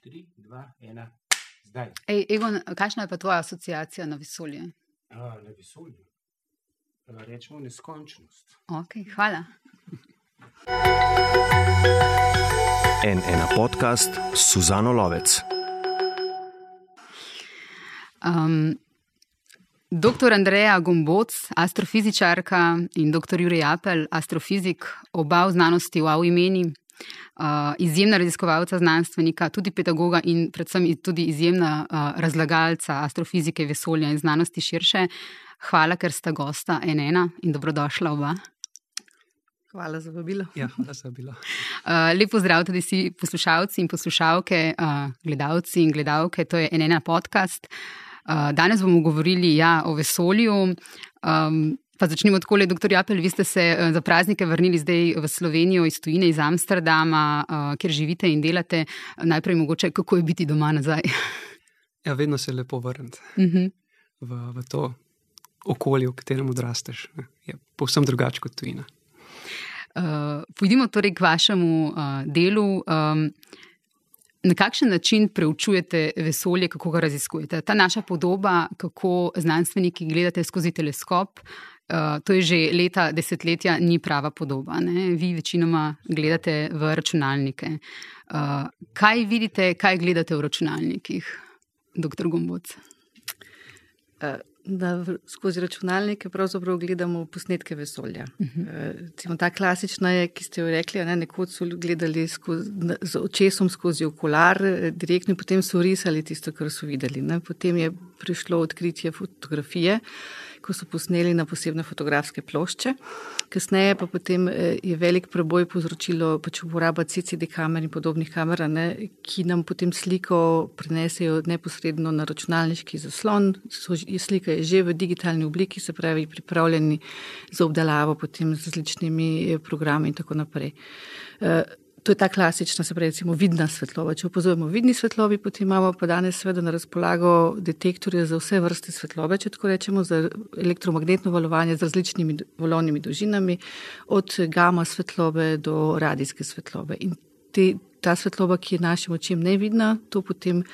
tri, dva, ena, zdaj. Ej, Egon, kakšna je pa tvoja asociacija na vesolje? A, na vesolju. A, Rečemo neskončnost. Okay, hvala. En ena podcast Suzano Lovec. Um, Doktor Andreja Gomboc, astrofizičarka in dr. Jurij Apel, astrofizik, oba v znanosti v AV imeni, uh, izjemna raziskovalca, znanstvenika, tudi pedagoga in predvsem tudi izjemna uh, razlagalca astrofizike, vesolja in znanosti širše. Hvala, ker sta gosta NN in dobrodošla oba. Hvala za vabilo. Ja, hvala za vabilo. Uh, Lepo zdrav tudi vsi poslušalci in poslušalke, uh, gledalci in gledalke. To je NN podcast. Uh, danes bomo govorili ja, o vesolju. Um, pa začnimo tako, dr. Japel, vi ste se uh, za praznike vrnili zdaj v Slovenijo iz Tujine, iz Amsterdama, uh, kjer živite in delate. Najprej mogoče, kako je biti doma nazaj. Ja, vedno se je lepo vrniti uh -huh. v, v to okolje, v katerem odrasteš. Je povsem drugače kot tujina. Uh, pojdimo torej k vašemu uh, delu. Um, Na kakšen način preučujete vesolje, kako ga raziskujete? Ta naša podoba, kako znanstveniki gledate skozi teleskop, uh, to je že leta, desetletja, ni prava podoba. Ne? Vi večinoma gledate v računalnike. Uh, kaj vidite, kaj gledate v računalnikih, doktor Gomboc? Uh, da skozi računalnike pravzaprav gledamo posnetke vesolja. Uh -huh. e, ta klasična je, ki ste jo rekli, ne, nekoč so gledali skozi, z očesom skozi okular, direktno potem so risali tisto, kar so videli. Ne. Potem je prišlo odkritje fotografije, ko so posneli na posebne fotografske plošče. Kasneje pa potem eh, je velik preboj povzročilo pač uporaba CCD kamer in podobnih kamer, ne, ki nam potem sliko prenesejo neposredno na računalniški zaslon. So, slika je že v digitalni obliki, se pravi, pripravljeni za obdelavo potem z različnimi eh, programi in tako naprej. To je ta klasična, se pravi, recimo, vidna svetloba. Če opazujemo vidni svetlobi, potem imamo pa danes seveda na razpolago detektorje za vse vrste svetlobe, če tako rečemo, za elektromagnetno valovanje z različnimi valovnimi dolžinami, od gama svetlobe do radijske svetlobe. In te, ta svetloba, ki je našim očem nevidna, to potem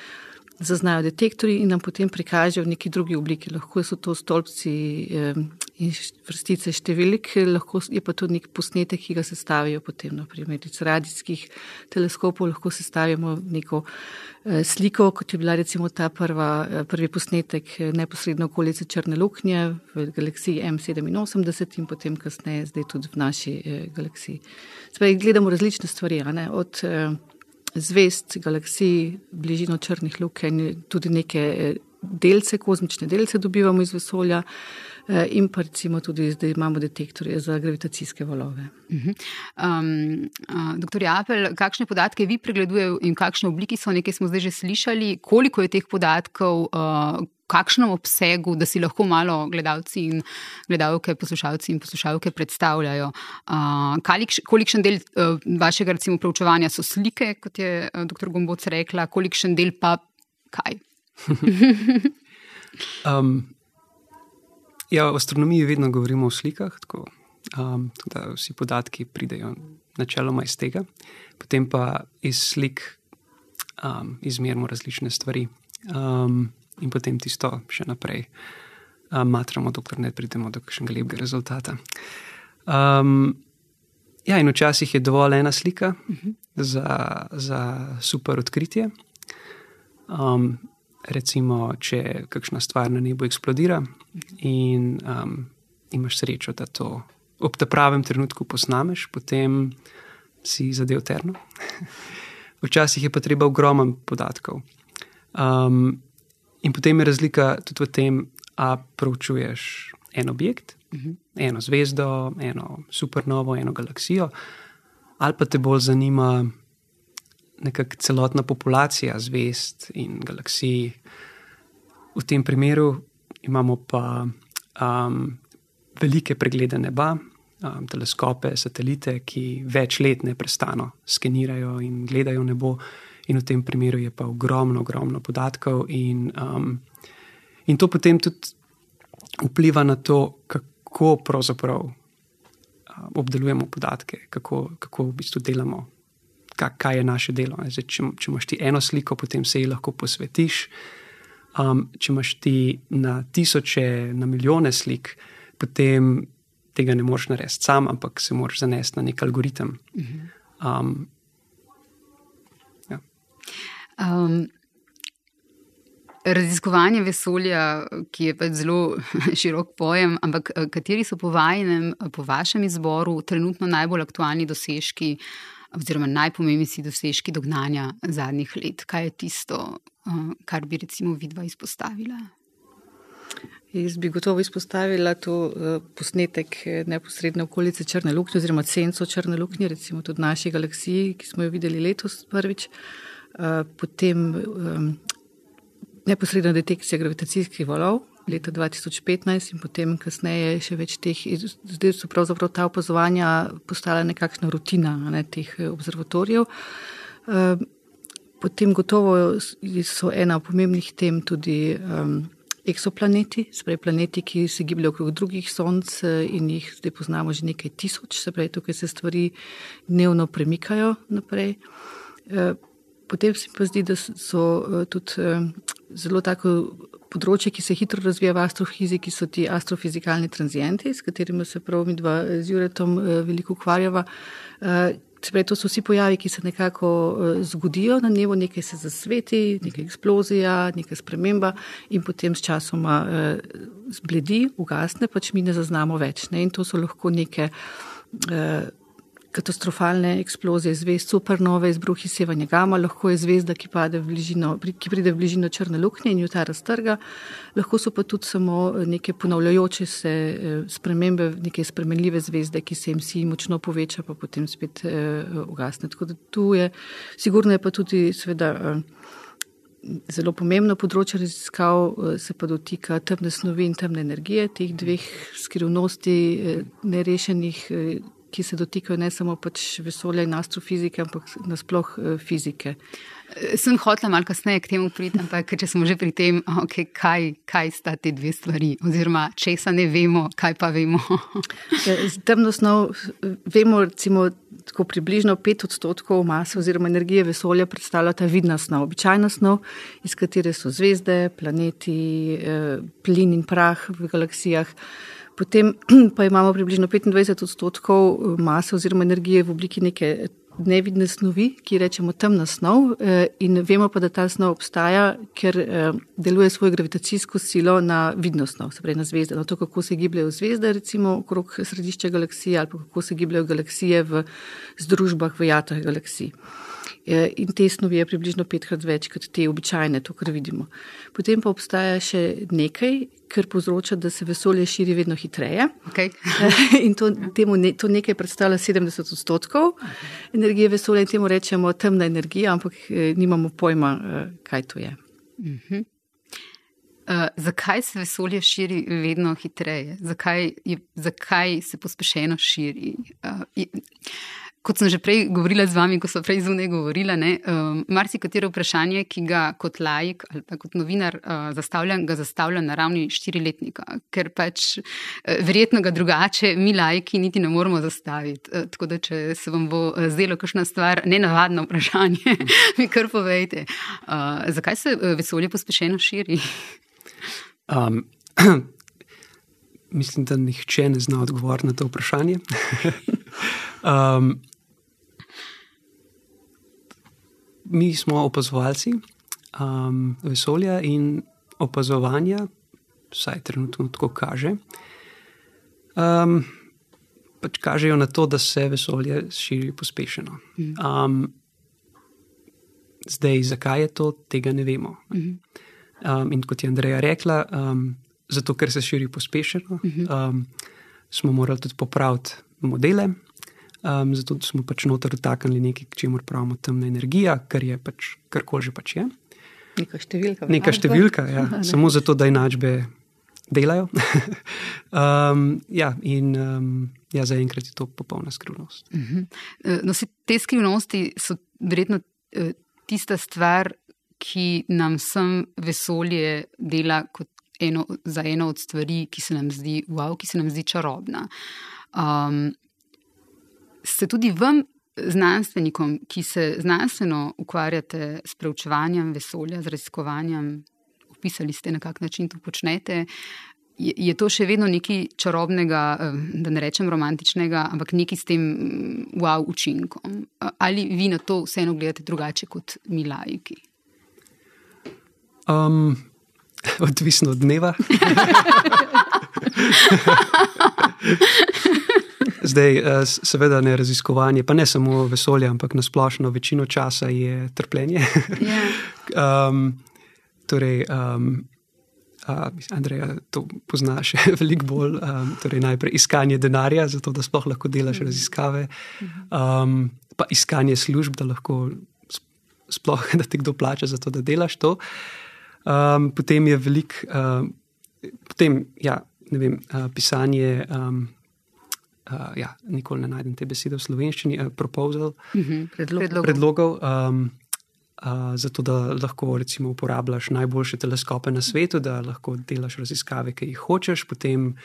zaznajo detektori in nam potem prikažejo v neki drugi obliki. Lahko so to stolpci in vrstice številk, lahko je pa to nek posnetek, ki ga sestavijo potem, naprimer iz radijskih teleskopov, lahko sestavimo neko eh, sliko, kot je bila recimo ta prva, eh, prvi posnetek eh, neposredno okolice Črne luknje v galaksiji M87 in potem kasneje zdaj tudi v naši galaksiji. Zdaj gledamo različne stvari, od zvest, galaksij, bližino črnih lukenj, tudi neke delce, kozmične delce dobivamo iz vesolja. In pa recimo tudi zdaj imamo detektorje za gravitacijske valove. Um, uh, doktor Apel, kakšne podatke vi pregledujete in v kakšni obliki so, nekaj smo zdaj že slišali, koliko je teh podatkov, uh, kakšnem obsegu, da si lahko malo gledalci in gledalke, poslušalci in poslušalke predstavljajo. Uh, kolikšen del uh, vašega recimo, preučevanja so slike, kot je uh, dr. Gomboc rekla, kolikšen del pa kaj? um, ja, v astronomiji vedno govorimo o slikah, tako um, da vsi podatki pridejo načeloma iz tega, potem pa iz slik um, izmerimo različne stvari. Um, in potem tisto še naprej uh, matramo, dokler ne pridemo do kakšnega lepega rezultata. Um, ja, in včasih je dovolj ena slika uh -huh. za, za super odkritje. Um, recimo, če kakšna stvar na nebu eksplodira in um, imaš srečo, da to ob tem pravem trenutku posnameš, potem si zadev terno. Včasih je pa treba ogromno podatkov. Um, In potem je razlika tudi v tem, ali proučuješ en objekt, uh mhm. -huh. eno zvezdo, eno supernovo, eno galaksijo, ali pa te bolj zanima nekakšna celotna populacija zvezd in galaksij. V tem primeru imamo pa um, velike preglede neba, um, teleskope, satelite, ki več let ne prestano skenirajo in gledajo nebo in v tem primeru je pa ogromno, ogromno podatkov, in, um, in to potem tudi vpliva na to, kako pravzaprav um, obdelujemo podatke, kako, kako v bistvu delamo kaj, kaj je naše delo. Zdaj, če, če imaš ti eno sliko, potem se ji lahko posvetiš. Um, če imaš ti na tisoče, na milijone slik, potem tega ne moreš narediti sam, ampak se moraš zanesti na nek algoritem. Um, ja. Um, raziskovanje vesolja, ki je pač zelo širok pojem, ampak eh, kateri so po, vajnem, po vašem izboru trenutno najbolj aktualni dosežki, oziroma najpomembnejši dosežki dognanja zadnjih let? Kaj je tisto, uh, kar bi recimo vidva izpostavila? Jaz bi gotovo izpostavila to posnetek eh, neposredne okolice Črne luknje, oziroma senco Črne luknje, recimo tudi naši galaksiji, ki smo jo videli letos prvič. Uh, potem neposredna detekcija gravitacijskih valov leta 2015 in potem kasneje še več teh. Zdaj so pravzaprav ta opazovanja postala nekakšna rutina ne, teh observatorijev. Potem gotovo so ena pomembnih tem tudi. Um, eksoplaneti, sprej planeti, ki se gibljajo okrog drugih sonc in jih zdaj poznamo že nekaj tisoč, se pravi, tukaj se stvari dnevno premikajo naprej. Eh, potem se pa zdi, da so eh, tudi zelo tako področje, ki se hitro razvija v astrofiziki, so ti astrofizikalni tranzienti, s katerimi se prav mi dva z Juretom veliko ukvarjava. Pravi, to so vsi pojavi, ki se nekako zgodijo na nebu, nekaj se zasveti, nekaj eksplozija, nekaj sprememba in potem s časoma zbledi, ugasne, pač mi ne zaznamo več. Ne? In to so lahko neke katastrofalne eksplozije zvezd, supernove, izbruhi sevanja gama, lahko je zvezda, ki, v bližino, ki pride v bližino črne luknje in jo ta raztrga, lahko so pa tudi samo neke ponavljajoče se eh, spremembe, neke spremenljive zvezde, ki se jim si močno poveča, pa potem spet uh, ugasne. Tako da tu je, sigurno je pa tudi seveda. Zelo pomembno področje raziskav se pa dotika temne snovi in temne energije, teh dveh skrivnosti, nerešenih, ki se dotikajo ne samo pač vesolja in astrofizike, ampak nasploh eh, fizike. Eh, sem hotela malo kasneje k temu priti, ampak če smo že pri tem, okay, kaj, kaj sta te dve stvari, oziroma česa ne vemo, kaj pa vemo. Ja, temno snov vemo, recimo, tako približno 5 odstotkov mase oziroma energije vesolja predstavlja ta vidna snov, običajna snov, iz katere so zvezde, planeti, eh, plin in prah v galaksijah. Potem pa imamo približno 25 odstotkov eh, mase oziroma energije v obliki neke nevidne snovi, ki rečemo temna snov. Eh, in vemo pa, da ta snov obstaja, ker eh, deluje svojo gravitacijsko silo na vidno snov, se pravi na zvezde. Na to, kako se gibljajo zvezde, recimo okrog središča galaksije, ali pa kako se gibljajo galaksije v združbah v jatrah galaksij. In te snovi je približno petkrat več kot te običajne, to, kar vidimo. Potem pa obstaja še nekaj, kar povzroča, da se vesolje širi vedno hitreje. Okay. in to, temu, to nekaj predstavlja 70 odstotkov energije vesolja in temu rečemo temna energija, ampak eh, nimamo pojma, eh, kaj to je. Uh -huh. uh, zakaj se vesolje širi vedno hitreje? Zakaj, je, zakaj se pospešeno širi? Uh, je, kot sem že prej govorila z vami, ko so prej zunaj govorila, um, marsikatero vprašanje, ki ga kot laik ali pa kot novinar uh, zastavljam, ga zastavljam na ravni štiriletnika, ker pač uh, verjetno ga drugače mi laiki niti ne moremo zastaviti. Uh, tako da, če se vam bo zdelo kakšna stvar, nenavadno vprašanje, mi kar povejte. Uh, zakaj se vesolje pospešeno širi? Um, mislim, da nihče ne zna odgovoriti na to vprašanje. um, mi smo opazovalci um, vesolja in opazovanja, vsaj trenutno tako kaže. Um, pač kažejo na to, da se vesolje širi pospešeno. Um, zdaj, zakaj je to, tega ne vemo. Um, in kot je Andreja rekla, um, zato ker se širi pospešeno, um, smo morali tudi popraviti modele, Um, zato smo pač noter dotaknili nekaj, če moramo pravimo temna energija, kar je pač karkoli že pač je. Neka številka. Neka številka, ja. samo zato, da enačbe delajo. um, ja, in um, ja, zaenkrat je to popolna skrivnost. Uh mhm. -huh. no, te skrivnosti so verjetno e, tista stvar, ki nam vsem vesolje dela kot eno, za eno od stvari, ki se nam zdi, wow, ki se nam zdi čarobna. Um, se tudi vam znanstvenikom, ki se znanstveno ukvarjate s preučevanjem vesolja, z raziskovanjem, opisali ste, na kak način to počnete. Je, to še vedno nekaj čarobnega, eh, da ne rečem romantičnega, ampak nekaj s tem mm, wow učinkom? Ali vi na to vseeno gledate drugače kot mi lajki? Um, odvisno od dneva. Zdaj, eh, seveda, ne raziskovanje, pa ne samo vesolje, ampak na splošno večino časa je trpljenje. Yeah. Ja. um, torej, um, uh, Andreja, to poznaš veliko bolj. Um, torej, najprej iskanje denarja, zato da sploh lahko delaš raziskave, um, pa iskanje služb, da lahko sploh da te kdo plača za to, da delaš to. Um, potem je velik, um, potem, ja, ne vem, uh, pisanje. Um, uh, ja, nikoli ne najdem te besede v slovenščini, uh, proposal, uh -huh. predlogov. predlogov um, uh, zato, da lahko recimo, uporabljaš najboljše teleskope na svetu, da lahko delaš raziskave, ki jih hočeš, potem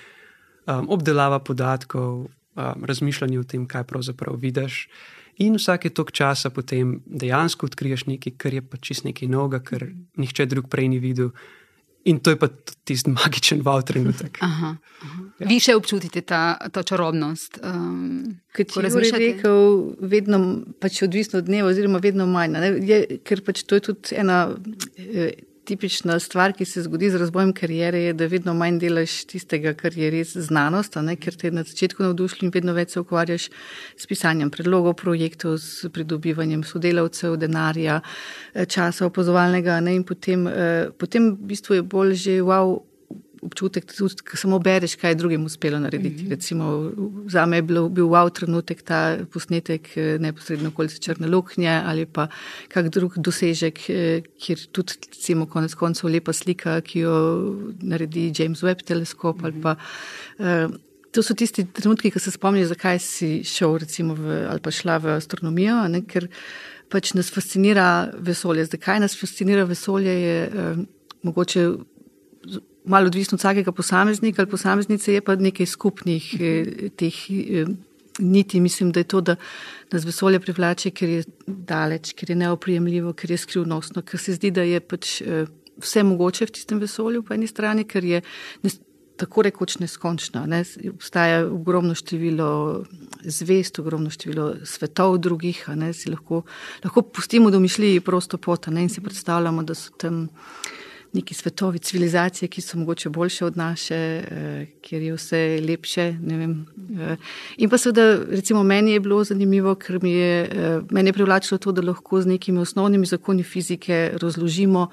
um, obdelava podatkov, um, razmišljanje o tem, kaj pravzaprav vidiš. In vsake tok časa potem dejansko odkriješ nekaj, kar je pa čist nekaj novega, kar nihče drug prej ni videl. In to je pa tisti magičen val trenutek. Aha, aha. Ja. Vi še občutite ta, ta čarobnost? Um, Kot je rekel, vedno pač odvisno od dneva, oziroma vedno manj. Je, ker pač to je tudi ena. Eh, tipična stvar, ki se zgodi z razvojem karijere, je, da vedno manj delaš tistega, kar je res znanost, ne, ker te na začetku navdušili in vedno več se ukvarjaš s pisanjem predlogov, projektov, s pridobivanjem sodelavcev, denarja, eh, časa opozovalnega. Ne, in potem, eh, potem v bistvu je bolj že wow občutek, da samo bereš, kaj je drugim uspelo narediti. Mm -hmm. Recimo, za me je bil, bil wow trenutek ta posnetek eh, neposredno okolice Črne Luknje ali pa kak drug dosežek, eh, kjer tudi, recimo, konec koncev lepa slika, ki jo naredi James Webb teleskop mm -hmm. ali pa. Uh, To so tisti trenutki, ki se spomniš, zakaj si šel v, ali pa šla v astronomijo, ne, ker pač nas fascinira vesolje. Zakaj nas fascinira vesolje, je eh, mogoče malo odvisno od vsakega posameznika ali posameznice, je pa nekaj skupnih eh, teh eh, niti. Mislim, da je to, da nas vesolje privlače, ker je daleč, ker je neoprijemljivo, ker je skrivnostno, ker se zdi, da je pač eh, vse mogoče v tistem vesolju po eni strani, ker je tako rekoč neskončno. Ne? Obstaja ogromno število zvest, ogromno število svetov drugih, ne? si lahko, lahko pustimo domišljiji prosto pot in si predstavljamo, da so tam neki svetovi civilizacije, ki so mogoče boljše od naše, eh, kjer je vse lepše. Eh. In pa seveda, recimo, meni je bilo zanimivo, ker mi je, eh, meni je privlačilo to, da lahko z nekimi osnovnimi zakoni fizike razložimo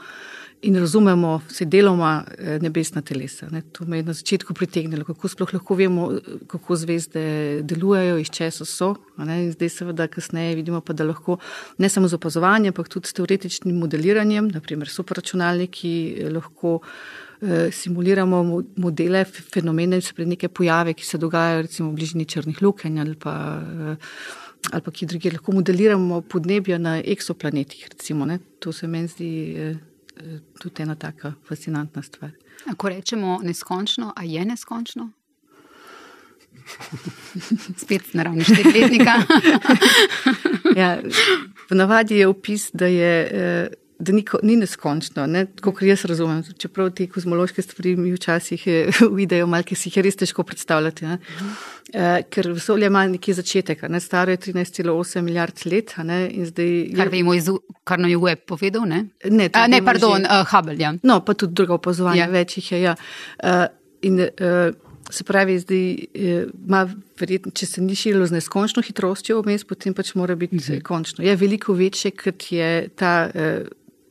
in razumemo vse deloma eh, nebesna telesa. Ne. To me je na začetku pritegnilo, kako sploh lahko vemo, kako zvezde delujejo, iz česa so. Zdaj, seveda, kasneje vidimo pa, da lahko ne samo z opazovanjem, ampak tudi s teoretičnim modeliranjem, naprimer superračunalniki, eh, lahko eh, simuliramo modele, fenomene, se pred neke pojave, ki se dogajajo recimo v bližini črnih lukenj ali pa. Ali pa ki drugi lahko modeliramo podnebje na eksoplanetih, recimo. Ne? To se meni zdi tudi ena taka fascinantna stvar. Ko rečemo neskončno, a je neskončno? Spet na ravni štiriletnika. ja, Ponavadi je opis, da je. Eh, da ni, ni neskončno, ne? kot jaz razumem. Čeprav te kozmološke stvari mi včasih vidijo, malo ki si jih res težko predstavljati. Uh -huh. e, ker vesolje ima neki začetek, ne? staro je 13,8 milijard let. Zdaj, kar vemo, iz, kar nam je Webb povedal. Ne, ne, A, ne pardon, že, uh, Hubble. Ja. No, pa tudi druga opazovanja, ja. večjih je. Ja. Uh, in, uh, Se pravi, zdaj, ima verjetno, če se ni širilo z neskončno hitrostjo, vmes, potem pač mora biti uh mhm. končno. Je veliko večje, kot je ta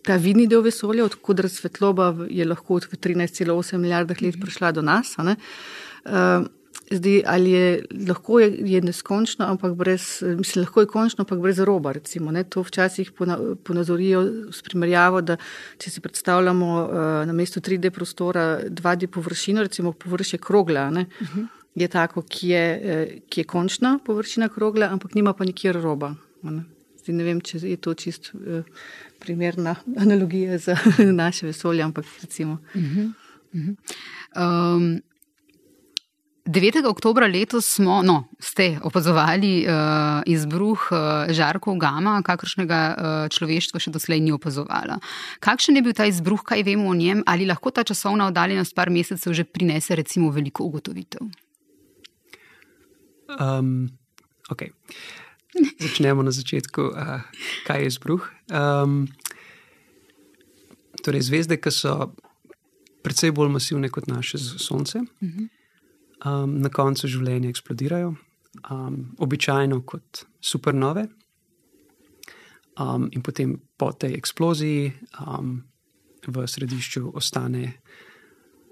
ta vidni del vesolja, odkud svetloba je lahko v 13,8 milijardah let prišla do nas. Uh, zdaj, ali je lahko je, je neskončno, ampak brez, mislim, lahko je končno, ampak brez roba. Recimo, to včasih ponazorijo s primerjavo, da če si predstavljamo uh, na mestu 3D prostora 2D površino, recimo površje krogla. Ne, uh -huh. Je tako, ki je, eh, ki je končna površina krogla, ampak nima pa nikjer roba. Zdaj, ne vem, če je to čist uh, primerna analogija za naše vesolje, ampak recimo. Uh -huh, uh -huh. Um, 9. oktober letos smo, no, ste opazovali uh, izbruh uh, žarkov gama, kakršnega uh, človeštvo še doslej ni opazovalo. Kakšen je bil ta izbruh, kaj vemo o njem, ali lahko ta časovna oddaljenost par mesecev že prinese recimo veliko ugotovitev? Um, okay. Začnemo na začetku, uh, kaj je izbruh. Um, torej, zvezde, ki so precej bolj masivne kot naše Sonce. Um, na koncu življenja eksplodirajo, um, običajno kot supernove. Um, in potem po tej eksploziji um, v središču ostane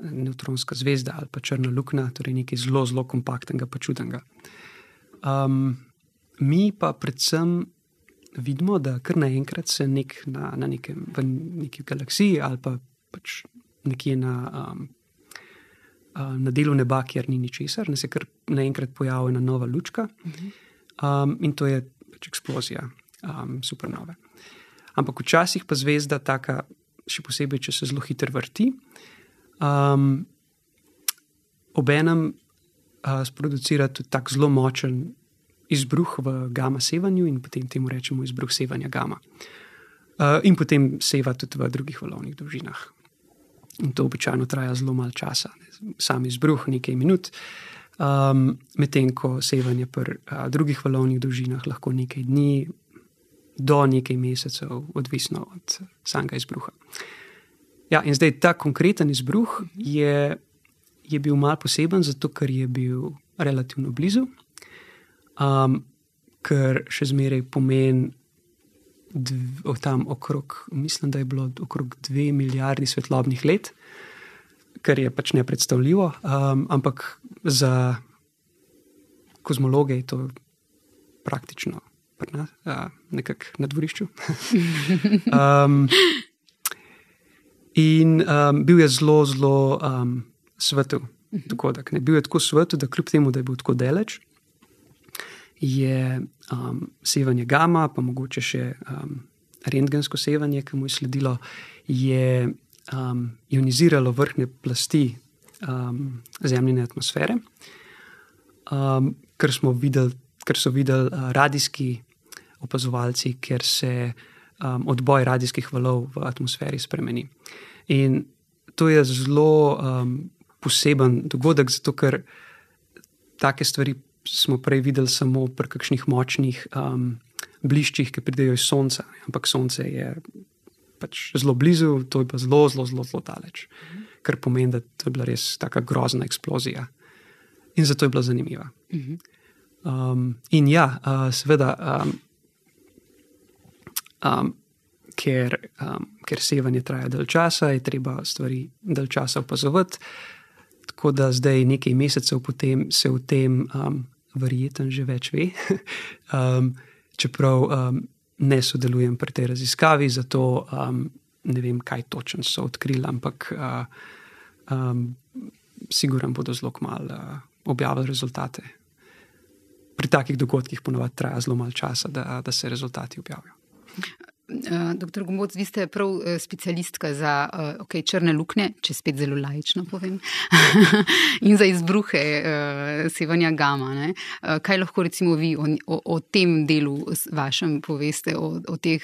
neutronska zvezda ali pa črna luknja, torej nekaj zelo, zelo kompaktnega, pa čudnega. Um, mi pa predvsem vidimo, da kar naenkrat se nek na, na nekem, v neki galaksiji ali pa pač nekje na um, na delu neba, kjer ni ničesar, da se kar naenkrat pojavi ena nova lučka um, in to je pač eksplozija um, supernove. Ampak včasih pa zvezda, taka, še posebej, če se zelo hitro vrti, um, obenem uh, sproducira tudi tako zelo močen izbruh v gama sevanju in potem temu rečemo izbruh sevanja gama. Uh, in potem seva tudi v drugih valovnih dolžinah. In to običajno traja zelo malo časa, sam izbruh nekaj minut, um, medtem ko sevanje pri uh, drugih valovnih dolžinah lahko nekaj dni do nekaj mesecev, odvisno od samega izbruha. Ja, in zdaj ta konkreten izbruh je, je bil mal poseben, zato ker je bil relativno blizu, um, ker še zmeraj pomeni dv, tam okrog, mislim, da je bilo okrog 2 milijardi svetlobnih let, kar je pač nepredstavljivo, um, ampak za kozmologe je to praktično na, uh, nekako na dvorišču. um, in um, bil je zelo, zelo um, svetel. Dogodek. Ne bil je tako svetel, da kljub temu, da je bil tako daleč, je um, sevanje gama, pa mogoče še um, rentgensko sevanje, ki mu je sledilo, je um, ioniziralo vrhne plasti um, zemljine atmosfere, um, ker, videli, ker so videli uh, radijski opazovalci, ker se um, odboj radijskih valov v atmosferi spremeni. In to je zelo um, poseben dogodek, zato ker take stvari smo prej videli samo pri kakšnih močnih um, bliščih, ki pridejo iz Sonca. Ampak Sonce je pač zelo blizu, to je pa zelo, zelo, zelo, zelo daleč. Kar pomeni, da to je bila res tako grozna eksplozija. In zato je bila zanimiva. Um, in ja, uh, seveda, um, um, ker, um, ker sevanje traja dalj časa, je treba stvari dalj časa opazovati. Tako da zdaj, nekaj mesecev potem, se v tem um, verjeten že več ve. um, čeprav um, ne sodelujem pri tej raziskavi, zato um, ne vem, kaj točno so odkrili, ampak uh, um, siguran bodo zelo malo uh, objavili rezultate. Pri takih dogodkih ponovadi traja zelo malo časa, da, da se rezultati objavijo. Eh, doktor Gomboc, vi ste prav eh, specialistka za eh, okay, črne luknje, če spet zelo lajično povem, in za izbruhe sevanja gama. Ne? Kaj lahko recimo vi o, o, o tem delu vašem poveste, o, o teh.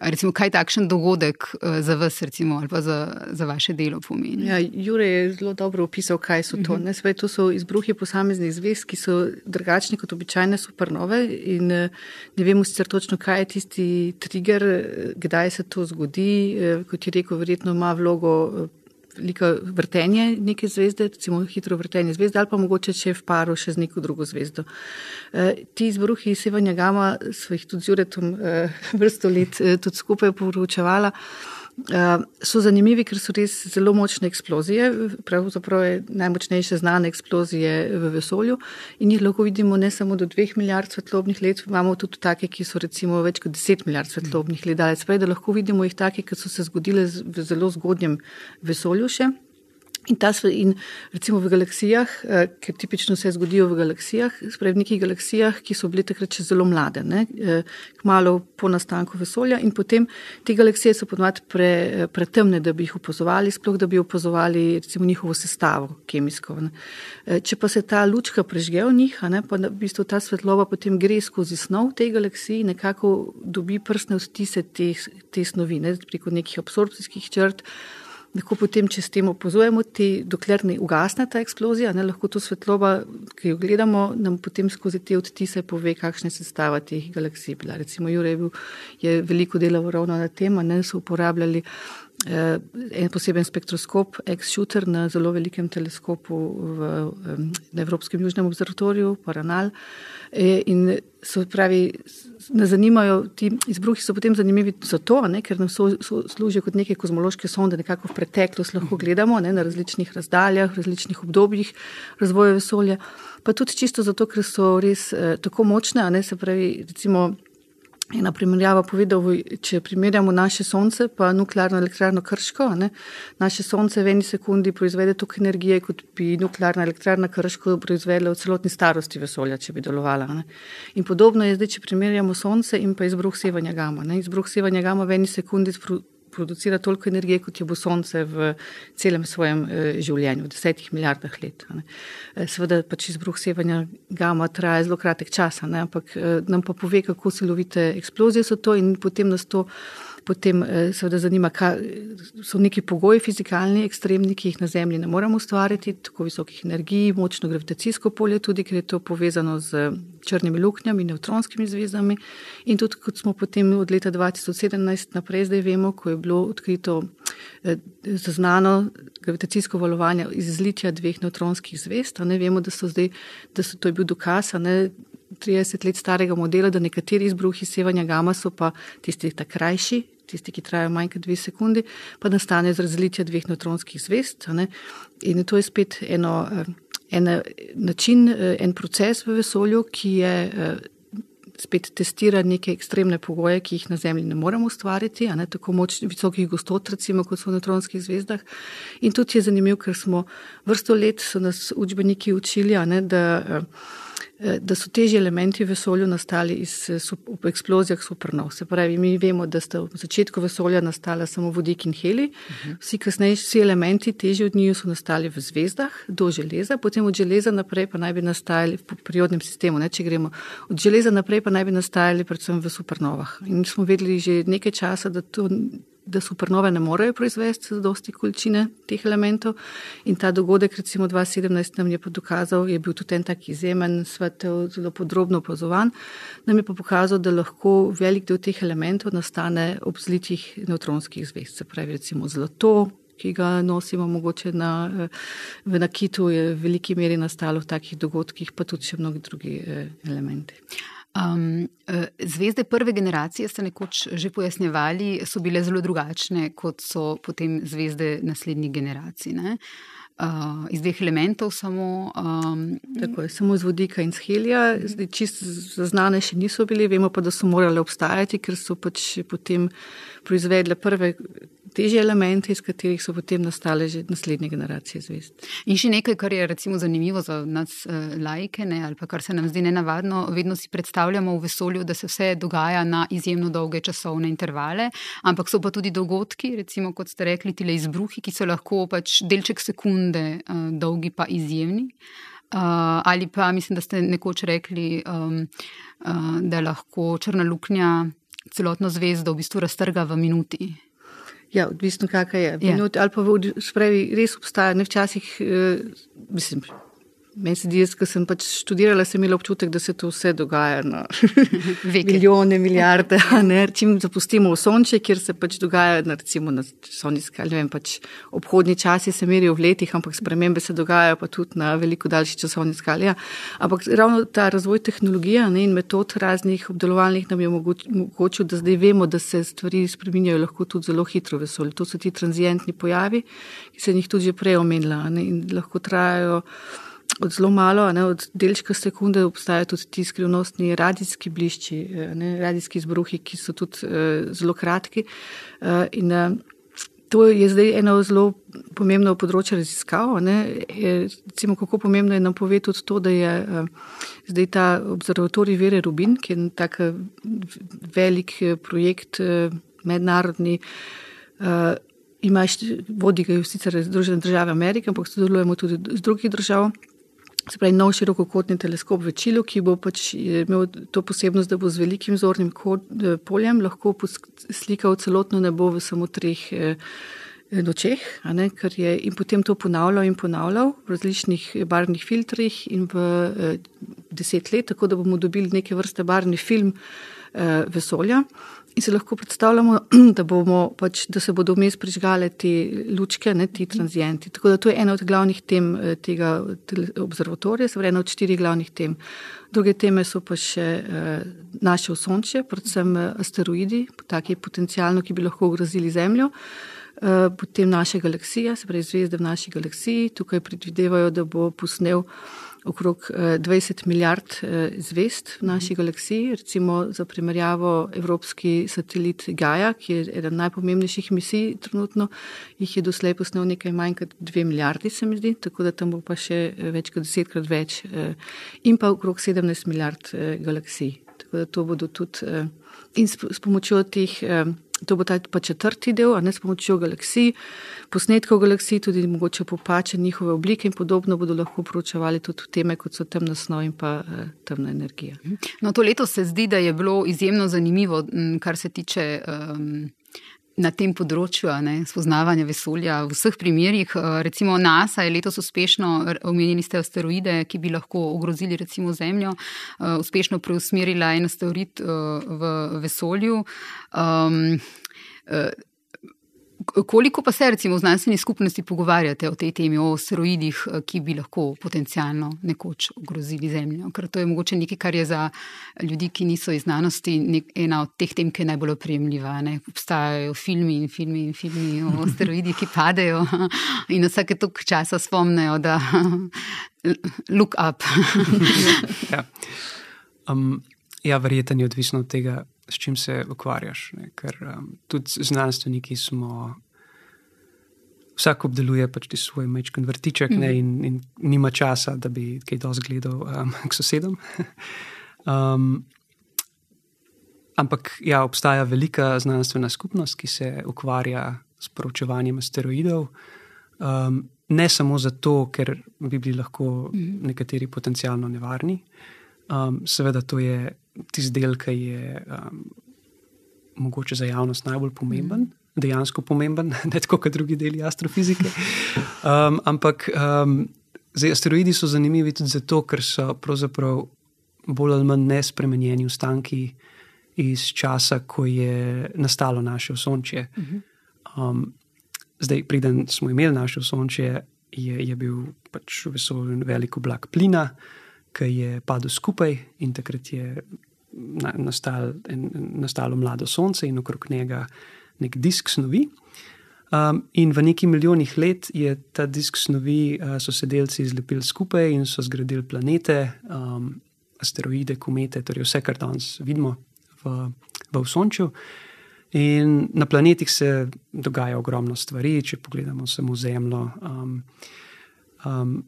Recimo, kaj takšen dogodek uh, za vas, recimo, ali pa za, za vaše delo pomeni? Ja, Jure je zelo dobro opisal, kaj so to. Uh -huh. Sve, to so izbruhi posameznih zvezd, ki so drugačni kot običajne supernove. In, uh, ne vemo sicer točno, kaj je tisti trigger, kdaj se to zgodi. Kot je rekel, verjetno ima vlogo veliko vrtenje neke zvezde, recimo hitro vrtenje zvezde, ali pa mogoče če v paru še z neko drugo zvezdo. E, ti izbruhi sevanja gama so jih tudi z Juretom e, vrsto let e, tudi skupaj poročevala. Uh, so zanimivi, ker so res zelo močne eksplozije, pravzaprav je najmočnejše znane eksplozije v vesolju. In jih lahko vidimo ne samo do 2 milijard svetlobnih let, imamo tudi take, ki so recimo več kot 10 milijard svetlobnih let da lahko vidimo jih take, ki so se zgodile v zelo zgodnjem vesolju še. In, ta, in recimo v galaksijah, eh, ker tipično se zgodijo v galaksijah, spravi v nekih galaksijah, ki so bile takrat še zelo mlade, ne, eh, malo po nastanku vesolja, in potem te galaksije so ponovadi pre, pretemne, da bi jih opozovali, sploh da bi opozovali recimo njihovo sestavo kemijsko. Ne. Eh, če pa se ta lučka prežge v njih, ne, pa v bistvu ta svetloba potem gre skozi snov tej galaksiji, nekako dobi prstne vtise te, te snovi, ne, preko nekih absorpcijskih črt lahko potem, če s tem opozujemo, ti, dokler ne ugasne ta eksplozija, ne, lahko to svetloba, ki jo gledamo, nam potem skozi te odtise pove, kakšna je sestava teh galaksij. Bila. Recimo, Jure je, bil, je veliko delal ravno na tem, da so uporabljali en poseben spektroskop, X-shooter na zelo velikem teleskopu v, na Evropskem južnem observatoriju, Paranal. Eh, in so pravi, nas zanimajo ti izbruhi, so potem zanimivi zato, ne, ker nam so, so, služijo kot neke kozmološke sonde, nekako v preteklost lahko gledamo ne, na različnih razdaljah, različnih obdobjih razvoja vesolja. Pa tudi čisto zato, ker so res eh, tako močne, ne se pravi, recimo. Ena primerjava povedal, če primerjamo naše sonce pa nuklearno elektrarno Krško, ne, naše sonce v eni sekundi proizvede toliko energije, kot bi nuklearna elektrarna Krško proizvedla v celotni starosti vesolja, če bi delovala. Ne. In podobno je zdaj, če primerjamo sonce in pa izbruh sevanja gama. Ne. Izbruh sevanja gama v eni sekundi producira toliko energije, kot jo bo Sonce v celem svojem eh, življenju, v desetih milijardah let. Ne. Eh, seveda pač izbruh sevanja gama traja zelo kratek čas, ampak eh, nam pa pove, kako silovite eksplozije so to in potem nas to potem eh, seveda zanima, kaj so neki pogoji fizikalni, ekstremni, ki jih na Zemlji ne moremo ustvariti, tako visokih energij, močno gravitacijsko polje, tudi ker je to povezano z črnimi luknjami, neutronskimi zvezdami. In tudi, kot smo potem od leta 2017 naprej zdaj vemo, ko je bilo odkrito eh, zaznano gravitacijsko valovanje iz zlitja dveh neutronskih zvezd, ne vemo, da so zdaj, da so to je bil dokaz, ne, 30 let starega modela, da nekateri izbruhi sevanja gama so pa tisti ta krajši, tisti, ki trajajo manj kot dve sekundi, pa nastane z razlitja dveh neutronskih zvest. In to je spet eno, eh, en način, eh, en proces v vesolju, ki je eh, spet testira neke ekstremne pogoje, ki jih na Zemlji ne moremo ustvariti, ne, tako moč visokih gostot, recimo, kot so v neutronskih zvezdah. In tudi je zanimivo, ker smo vrsto let, so nas učbeniki učili, ne, da Eh, da so težji elementi v vesolju nastali iz eh, eksplozij supernov. Se pravi, mi vemo, da sta v začetku vesolja nastala samo vodik in heli, mhm. vsi kasnejši elementi, težji od njih, so nastali v zvezdah do železa, potem od železa naprej pa naj bi nastajali v periodnem sistemu. Ne, če gremo od železa naprej, pa naj bi nastajali predvsem v supernovah. In smo vedeli že nekaj časa, da to da supernove ne morejo proizvesti z dosti količine teh elementov. In ta dogodek, recimo 2017, nam je pa dokazal, je bil tudi en tak izjemen, svetel, zelo podrobno opazovan, nam je pa pokazal, da lahko velik del teh elementov nastane ob zlitih neutronskih zvezd. Se pravi, recimo zlato. Ki ga nosimo, mogoče na, v nakitu, je v veliki meri nastalo v takih dogodkih, pa tudi še mnogi drugi eh, elementi. Um, zvezde prve generacije, ste nekoč že pojasnjevali, so bile zelo drugačne kot so potem zvezde naslednjih generacij. Uh, iz dveh elementov, samo. Um, Tako je, samo iz vodika in helija, zdaj čist zaznane še niso bili, vemo pa, da so morale obstajati, ker so pač potem proizvedle prve težje elemente, iz katerih so potem nastale že naslednje generacije zvezd. In še nekaj, kar je recimo zanimivo za nas uh, laike, ne, ali pa kar se nam zdi nenavadno, vedno si predstavljamo v vesolju, da se vse dogaja na izjemno dolge časovne intervale, ampak so pa tudi dogodki, recimo kot ste rekli, ti le izbruhi, ki so lahko pač delček sekunde uh, dolgi pa izjemni. Uh, ali pa mislim, da ste nekoč rekli, um, uh, da lahko črna luknja celotno zvezdo v bistvu raztrga v minuti. Ja, odvisno, kakšna je. Ja. Minut, ali pa v, spravi, res obstaja, ne včasih, uh, mislim. Meni se zdi, ko sem pač študirala, sem imela občutek, da se to vse dogaja na milijone, milijarde. Čim zapustimo v sonče, kjer se pač dogaja, na, recimo na skali, ne vem, pač obhodni časi se merijo v letih, ampak spremembe se dogajajo pa tudi na veliko daljši časovni skali. Ja. Ampak ravno ta razvoj tehnologije ne, in metod raznih obdelovalnih nam je omogočil, da zdaj vemo, da se stvari spreminjajo lahko tudi zelo hitro v vesolju. To so ti transientni pojavi, ki se jih tudi že prej omenila ne, in lahko trajajo od zelo malo, ne, od delčka sekunde, obstajajo tudi ti skrivnostni radijski blišči, eh, ne, radijski izbruhi, ki so tudi uh, zelo kratki. Uh, in, uh, To je zdaj eno zelo pomembno področje raziskav. Recimo, kako pomembno je nam povedati tudi to, da je zdaj ta observatorij Vere Rubin, ki je tak velik projekt mednarodni. Ima, vodi ga sicer Združene države Amerike, ampak sodelujemo tudi z drugih držav. Se pravi, nov širokokotni teleskop v Čilu, ki bo pač imel to posebnost, da bo z velikim zornim poljem lahko slikal celotno nebo v samo treh nočeh. Je, in potem to ponavljal in ponavljal v različnih barvnih filtrih in v deset let, tako da bomo dobili neke vrste barvni film vesolja. In se lahko predstavljamo, da, pač, da se bodo vmes prižgale te lučke, ne, ti tranzijenti. Tako da to je ena od glavnih tem eh, tega observatorija, se pravi, ena od štirih glavnih tem. Druge teme so pa še eh, naše osončje, predvsem eh, asteroidi, taki potencijalno, ki bi lahko ogrozili Zemljo. Potem naše galaksije, se pravi, zvezde v naši galaksiji. Tukaj predvidevajo, da bo posnel okrog 20 eh, milijard eh, zvest v naši galaksiji. Recimo za primerjavo evropski satelit Gaia, ki je eden najpomembnejših misij trenutno, jih je doslej posnel nekaj manj kot 2 milijardi, se mi zdi, tako da tam bo pa še eh, več kot desetkrat več in pa okrog 17 milijard galaksij. Tako da to bodo tudi in s, s pomočjo teh To bo ta četrti del, a ne s pomočjo galaksij, posnetkov galaksij, tudi mogoče popače njihove oblike in podobno bodo lahko proučevali tudi teme, kot so temna snov in pa uh, temna energija. No, to leto se zdi, da je bilo izjemno zanimivo, kar se tiče. Um, Na tem področju ne, spoznavanja vesolja, v vseh primerjih, recimo NASA je letos uspešno, omenili ste asteroide, ki bi lahko ogrozili recimo Zemljo, uspešno preusmerila en asteroid v vesolju. Um, Koliko pa se recimo v znanstveni skupnosti pogovarjate o tej temi, o asteroidih, ki bi lahko potencialno nekoč ogrozili Zemljo? Ker to je mogoče nekaj, kar je za ljudi, ki niso iz znanosti, ena od teh tem, ki je najbolj oprijemljiva. Ne? Obstajajo filmi in filmi in filmi o asteroidih, ki padejo in vsake toliko časa spomnejo, da look up. ja. Um, ja, verjetno je odvisno od tega s čim se ukvarjaš. Ne? Ker um, tudi znanstveniki smo. Vsak obdeluje pač svoj mečken vrtiček mm. ne, in, in nima časa, da bi kaj dosti gledal um, k sosedom. um, ampak ja, obstaja velika znanstvena skupnost, ki se ukvarja s proučevanjem asteroidov. Um, ne samo zato, ker bi bili lahko mm. nekateri potencialno nevarni. Um, seveda, to je tisti del, ki je um, mogoče za javnost najbolj pomemben, mm. dejansko pomemben, ne tako kot drugi deli astrofizike. Um, ampak um, zdaj, asteroidi so zanimivi tudi zato, ker so pravzaprav bolj ali manj nespremenjeni ostanki iz časa, ko je nastalo naše osončje. Mhm. Um, zdaj, preden smo imeli naše osončje, je, je bil pač v vesolju velik oblak plina. Ki je padel skupaj, in takrat je nastal, en, nastalo mlado sonce in okrog njega nek disk snovi. Um, in v neki milijonih let je ta disk snovi, uh, so se delci zlepili skupaj in so zgradili planete, um, asteroide, komete, torej vse, kar danes vidimo v, v Sončju. In na planetih se dogaja ogromno stvari, če pogledamo samo Zemljo. Um, um,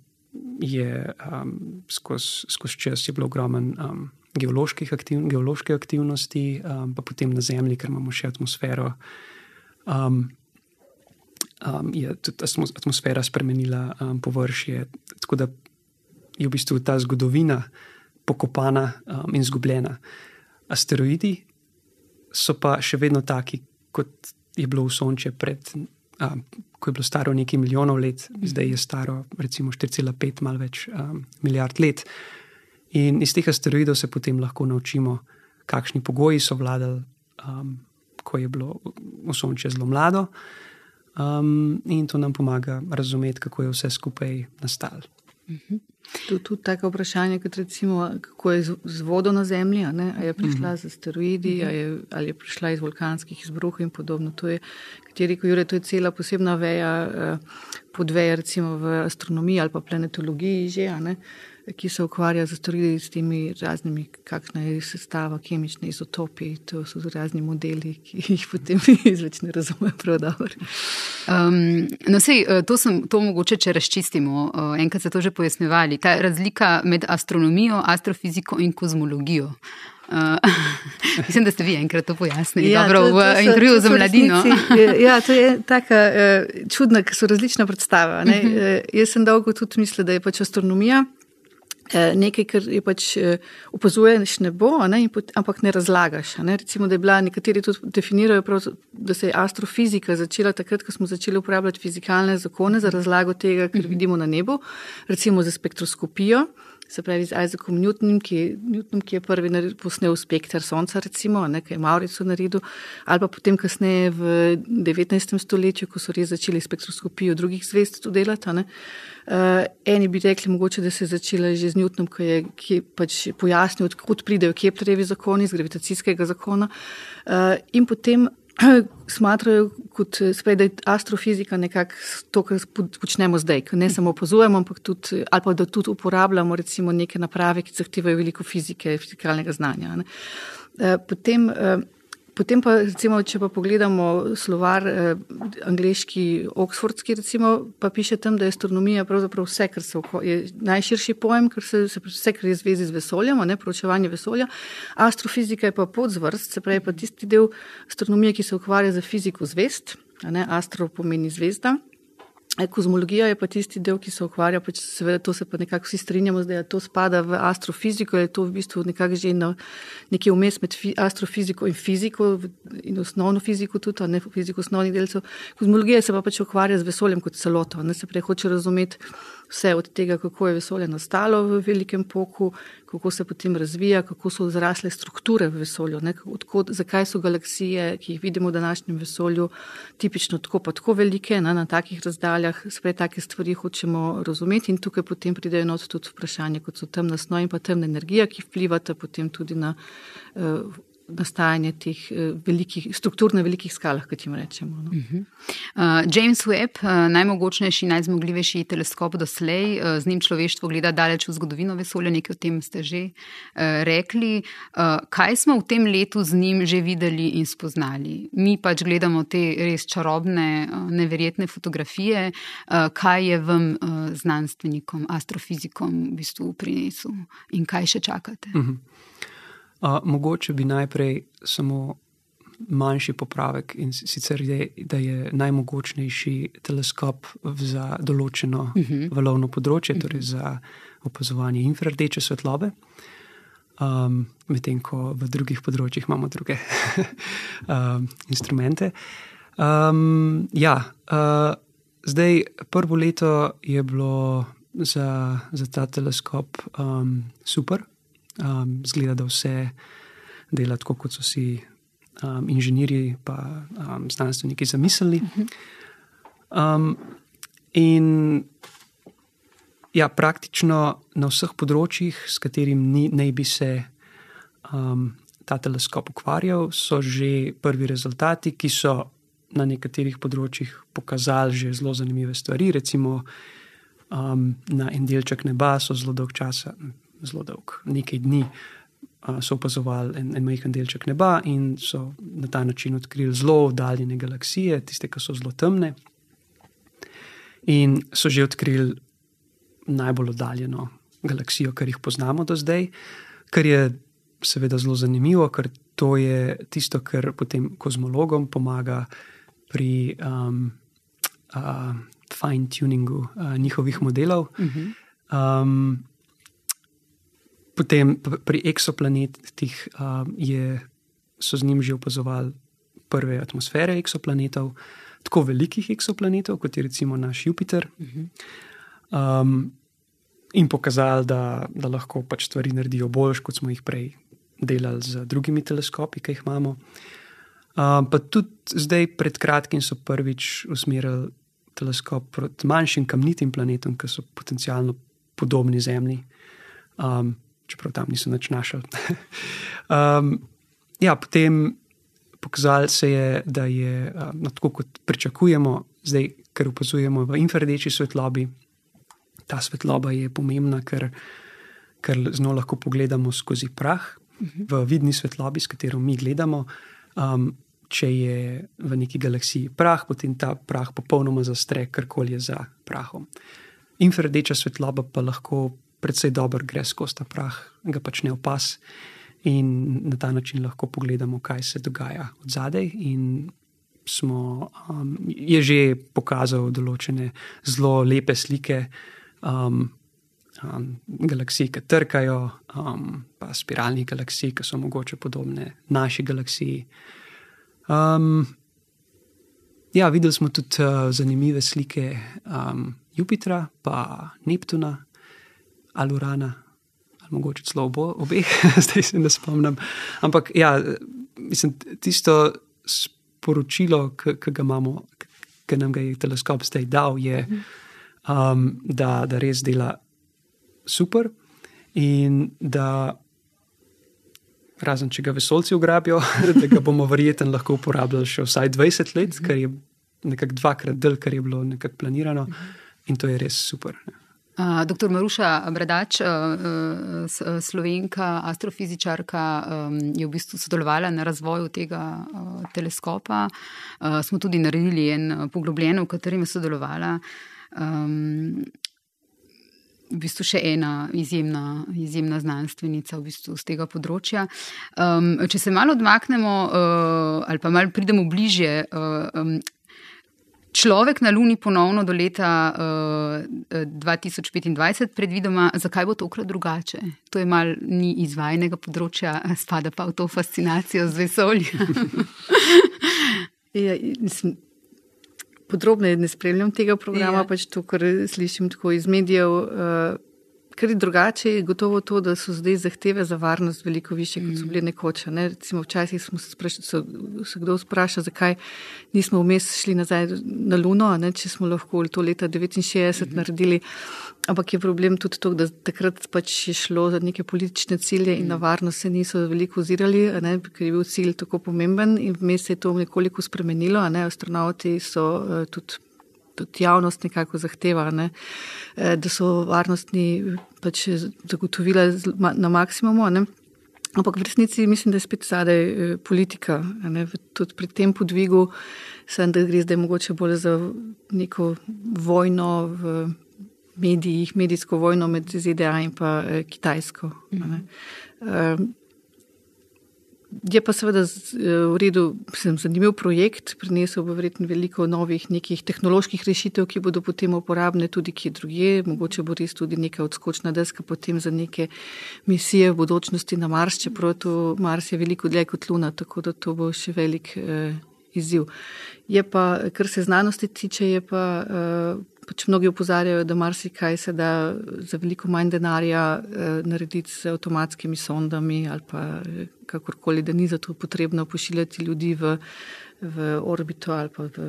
je um, skozi skoz čas je bilo ogromen. Um, geoloških aktiv, geološke aktivnosti, um, pa potem na Zemlji, ker imamo še atmosfero. Um, um, je tudi atmosfera spremenila um, površje, tako da je v bistvu ta zgodovina pokopana um, in izgubljena. Asteroidi so pa še vedno taki, kot je bilo v Sončju pred. Um, ko je bilo staro nekaj milijonov let, zdaj je staro, recimo, 4,5 malo več um, milijard let. In iz teh asteroidov se potem lahko naučimo, kakšni pogoji so vladali, um, ko je bilo osončje zelo mlado. Um, in to nam pomaga razumeti, kako je vse skupaj nastalo. Mhm. To je tudi tako vprašanje, kot recimo, kako je z vodo na Zemlji. Ali je prišla z asteroidi, ali je, ali je prišla iz vulkanskih izbruhov in podobno. To je, kot je rekel Jure, to je cela posebna veja, eh, podveja recimo v astronomiji ali pa planetologiji že. Ki se ukvarja z storili s temi raznimi, kakšna je sestava, kemične izotopi. To so razni modeli, ki jih potem izveč ne razumem prav dobro. Um, no, sej, to, sem, to mogoče, če razčistimo, enkrat ste to že pojasnjevali, ta razlika med astronomijo, astrofiziko in kozmologijo. Uh, mislim, da ste vi enkrat to pojasnili ja, dobro, to, to v intervjuju za mladino. ja, to je tako uh, čudno, ker so različna predstava. Uh -huh. uh, jaz sem dolgo tudi mislila, da je pač astronomija. Nekaj, kar je pač opazuješ nebo, ne, ampak ne razlagaš. Ne. Recimo, da je bila nekateri tudi definirajo, prav, da se je astrofizika začela takrat, ko smo začeli uporabljati fizikalne zakone za razlago tega, kar vidimo na nebu, recimo za spektroskopijo se pravi z Isaacom Newtonom, ki, Newtonom, ki je prvi posnel spektr Sonca, recimo, nekaj Mauricu naredil, ali pa potem kasneje v 19. stoletju, ko so res začeli spektroskopijo drugih zvezd delati. Uh, eni bi rekli, mogoče, da se je začela že z Newtonom, ki je, ki pač pojasnil, odkud pridejo Keplerjevi zakoni iz gravitacijskega zakona. Uh, in potem smatrajo, kot, sprej, da je astrofizika nekako to, kar počnemo zdaj, ne samo opazujemo, ampak tudi, ali pa da tudi uporabljamo recimo neke naprave, ki zahtevajo veliko fizike, fizikalnega znanja. Eh, potem eh, Potem pa, recimo, če pa pogledamo slovar eh, angliški, oksfordski, recimo, pa piše tam, da je astronomija pravzaprav vse, kar se je najširši pojem, kar se, se vse, kar je zvezi z vesoljem, ne proučevanje vesolja. Astrofizika je pa podzvrst, se pravi pa tisti del astronomije, ki se ukvarja z fiziko zvest, ne, astro pomeni zvezda. Kozmologija je pa tisti del, ki se ukvarja, pač seveda to se pa nekako vsi strinjamo, da to spada v astrofiziko, je to v bistvu nekako že na, nekje vmes med astrofiziko in fiziko in osnovno fiziko tudi, ne fiziko osnovnih delcev. Kozmologija se pa pač ukvarja z vesoljem kot celoto, ne se prej hoče razumeti vse od tega, kako je vesolje nastalo v velikem poku, kako se potem razvija, kako so zrasle strukture v vesolju, odkot, zakaj so galaksije, ki jih vidimo v današnjem vesolju, tipično tako pa tako velike, ne, na takih razdaljah, sprej take stvari hočemo razumeti in tukaj potem pridejo not tudi vprašanje, kot so temna snov in pa temna energija, ki vplivata potem tudi na uh, nastajanje teh eh, velikih, struktur na velikih skalah, kot jim rečemo. No. Uh -huh. uh, James Webb, uh, najmogočnejši, najzmogljivejši teleskop doslej, uh, z njim človeštvo gleda daleč v zgodovino vesolja, nekaj o tem ste že uh, rekli. Uh, kaj smo v tem letu z njim že videli in spoznali? Mi pač gledamo te res čarobne, uh, neverjetne fotografije. Uh, kaj je vam, uh, znanstvenikom, astrofizikom, v bistvu prinesel in kaj še čakate? Uh mhm. -huh. Uh, mogoče bi najprej samo manjši popravek in sicer je, da je najmogočnejši teleskop za določeno uh mhm. -huh. valovno področje, torej mhm. za opazovanje infrardeče svetlobe. Um, Medtem ko v drugih področjih imamo druge um, instrumente. Um, ja, uh, zdaj, prvo leto je bilo za, za ta teleskop um, super, um, zgleda, da vse dela tako, kot so si um, inženirji in um, znanstveniki zamislili. Um, in ja, praktično na vseh področjih, s katerimi naj bi se um, ta teleskop ukvarjal, so že prvi rezultati, ki so na nekaterih področjih pokazali že zelo zanimive stvari. Recimo, um, na en delček neba so zelo dolg časa zelo dolg, nekaj dni, so opazovali en, en majhen delček neba in so na ta način odkrili zelo oddaljene galaksije, tiste, ki so zelo temne. In so že odkrili najbolj oddaljeno galaksijo, kar jih poznamo do zdaj, kar je seveda zelo zanimivo, ker to je tisto, kar potem kozmologom pomaga pri um, uh, fine-tuningu uh, njihovih modelov. Um, Potem pri eksoplanetih uh, je, so z njim že opazovali prve atmosfere eksoplanetov, tako velikih eksoplanetov, kot je recimo naš Jupiter, um, in pokazali, da, da lahko pač stvari naredijo bolj, kot smo jih prej delali z drugimi teleskopi, ki jih imamo. Um, pa tudi zdaj, pred kratkim, so prvič usmerili teleskop proti manjšim kamnitim planetom, ki so potencialno podobni Zemlji. Um, čeprav tam niso več našli. um, ja, potem pokazalo se je, da je um, tako, kot pričakujemo, zdaj, ker opazujemo v infrardeči svetlobi. Ta svetloba je pomembna, ker ker z njo lahko pogledamo skozi prah, v vidni svetlobi, s katero mi gledamo. Um, če je v neki galaksiji prah, potem ta prah popolnoma zastre, karkoli je za prahom. Infrardeča svetloba pa lahko precej dobro gre skozi ta prah, ga pač ne opas. In na ta način lahko pogledamo, kaj se dogaja od zadaj. Smo, um, je že pokazal določene zelo lepe slike um, um, galaksij, ki trkajo, um, pa spiralnih galaksij, ki so mogoče podobne naši galaksiji. Um, ja, videli smo tudi uh, zanimive slike um, Jupitra, pa Neptuna, ali Urana, ali mogoče celo obo, obeh, zdaj se ne spomnim. Ampak ja, mislim, tisto sporočilo, ki ga imamo, ki nam ga je teleskop zdaj dal, je, um, da, da res dela super in da razen če ga vesolci ugrabijo, da ga bomo verjetno lahko uporabljali še vsaj 20 let, kar je nekako dvakrat del, kar je bilo nekako planirano in to je res super. Uh, Dr. Maruša Bradač, uh, slovenka, astrofizičarka, um, je v bistvu sodelovala na razvoju tega uh, teleskopa. Uh, smo tudi naredili en poglobljen, v katerem je sodelovala. Um, v bistvu še ena izjemna, izjemna znanstvenica v bistvu z tega področja. Um, če se malo odmaknemo uh, ali pa malo pridemo bližje. Uh, um, Človek na Luni ponovno do leta uh, 2025, predvidoma, zakaj bo tokrat drugače? To je malo ni izvajenega področja, spada pa v to fascinacijo z vesoljem. ja, podrobneje ne spremljam tega programa, ja. pač to, kar slišim tako iz medijev. Uh, Kar je drugače, je gotovo to, da so zdaj zahteve za varnost veliko više, kot so mm. bile nekoč. Ne? Recimo, včasih smo se, spraš, so, se kdo sprašal, zakaj nismo vmes šli nazaj na Luno, ne? če smo lahko to leta 69 mm. naredili. Ampak je problem tudi to, da takrat pač je šlo za neke politične cilje in na mm. varnost se niso veliko ozirali, ker je bil cilj tako pomemben in vmes se je to nekoliko spremenilo. Astronauti so uh, tudi tudi javnost nekako zahteva, ne, eh, da so varnostni pač zagotovila na maksimumu. Ne. Ampak v resnici mislim, da je spet zadaj eh, politika. Ne, tudi pri tem podvigu sem, da gre zdaj mogoče bolj za neko vojno v medijih, medijsko vojno med ZDA in pa eh, Kitajsko. Ne. Mhm. Je pa seveda eh, v redu, sem zanimiv projekt, prinesel bo verjetno veliko novih nekih tehnoloških rešitev, ki bodo potem uporabne tudi kje druge, mogoče bo res tudi neka odskočna deska potem za neke misije v bodočnosti na Mars, čeprav to Mars je veliko dlje kot Luna, tako da to bo še velik eh, izziv. Je pa, kar se znanosti tiče, je pa. Eh, pač mnogi upozarjajo, da marsikaj se da za veliko manj denarja eh, narediti z avtomatskimi sondami ali pa eh, kakorkoli, da ni zato potrebno pošiljati ljudi v, v orbito ali pa v,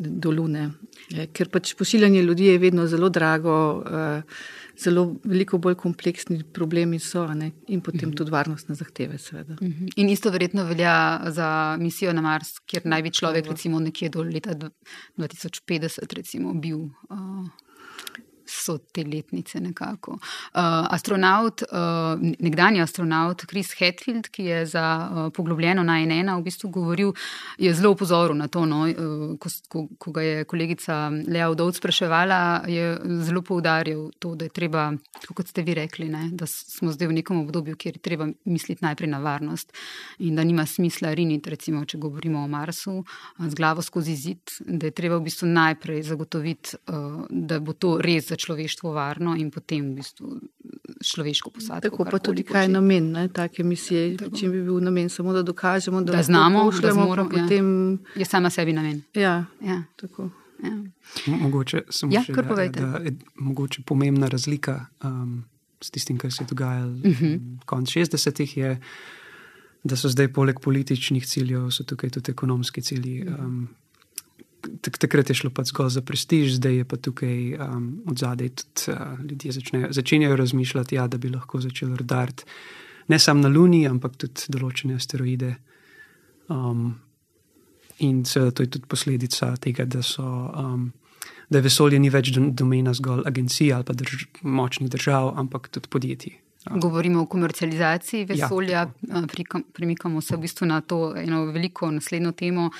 do Lune. Eh, ker pač pošiljanje ljudi je vedno zelo drago. Eh, zelo veliko bolj kompleksni problemi so ne? in potem uh mhm. -huh. tudi varnostne zahteve. Uh mhm. -huh. In isto verjetno velja za misijo na Mars, kjer naj bi človek recimo nekje do leta 2050 recimo bil. Uh so te letnice nekako. Uh, astronaut, uh, nekdanji astronaut Chris Hetfield, ki je za uh, poglobljeno na NN v bistvu govoril, je zelo upozoril na to, no, uh, ko, ko, ko ga je kolegica Lea Udovc spraševala, je zelo poudaril to, da je treba, kot ste vi rekli, ne, da smo zdaj v nekem obdobju, kjer je treba misliti najprej na varnost in da nima smisla riniti, recimo, če govorimo o Marsu, z glavo skozi zid, da je treba v bistvu najprej zagotoviti, uh, da bo to res začelo človeštvo varno in potem v bistvu človeško posadko. Tako pa tudi kaj je namen ne, take misije. Če bi bil namen samo, da dokažemo, da, da znamo, da zmoremo, ja. potem... je sama sebi namen. Ja, ja. tako. Ja. Mogoče samo ja, še, da, da je mogoče pomembna razlika um, s tistim, kar se je dogajalo uh mhm. -huh. konec 60-ih, je, da so zdaj poleg političnih ciljev, so tukaj tudi ekonomski cilji. Um, takrat je šlo pa zgolj za prestiž, zdaj je pa tukaj um, od zadaj tudi uh, ljudje začnejo, začenjajo razmišljati, ja, da bi lahko začeli roditi ne samo na Luni, ampak tudi določene asteroide. Um, in seveda to je tudi posledica tega, da so um, da vesolje ni več domena zgolj agencij ali pa drž močnih držav, ampak tudi podjetij. Ja. Govorimo o komercializaciji Ja. vesolja, ja. premikamo se v bistvu na to eno veliko naslednjo temo,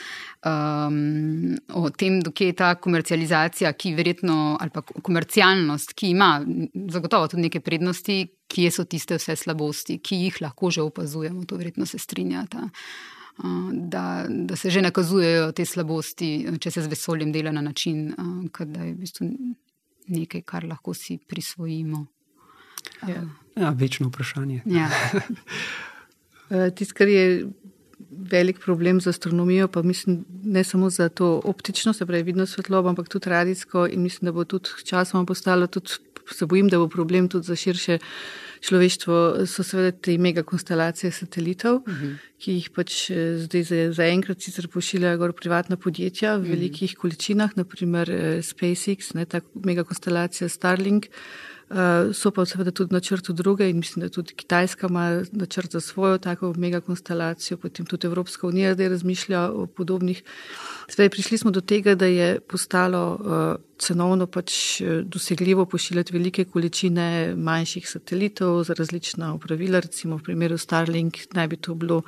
um, o tem, dokje je ta komercializacija, ki verjetno, ali pa komercialnost, ki ima zagotovo tudi neke prednosti, kje so tiste vse slabosti, ki jih lahko že opazujemo, to verjetno se strinjata. Uh, Da, da se že nakazujejo te slabosti, če se z vesoljem dela na način, uh, da je v bistvu nekaj, kar lahko si prisvojimo. Ja. Ja, večno vprašanje. Ja. Eh, tisto, kar je velik problem za astronomijo, pa mislim ne samo za to optično, se pravi vidno svetlobo, ampak tudi radijsko in mislim, da bo tudi časoma postalo, tudi se bojim, da bo problem tudi za širše človeštvo, so seveda te mega konstelacije satelitov, uh -huh. ki jih pač eh, zdaj zaenkrat sicer pošiljajo gor privatna podjetja v mhm. velikih uh -huh. količinah, naprimer eh, SpaceX, ne, ta mega konstelacija Starlink. Uh, so pa seveda tudi na črtu druge in mislim, da tudi Kitajska ima načrt za svojo tako megakonstelaciju, potem tudi Evropska unija zdaj razmišlja o podobnih. Zdaj prišli smo do tega, da je postalo uh, cenovno pač eh, dosegljivo pošiljati velike količine manjših satelitov za različna upravila, recimo v primeru Starlink naj bi to bilo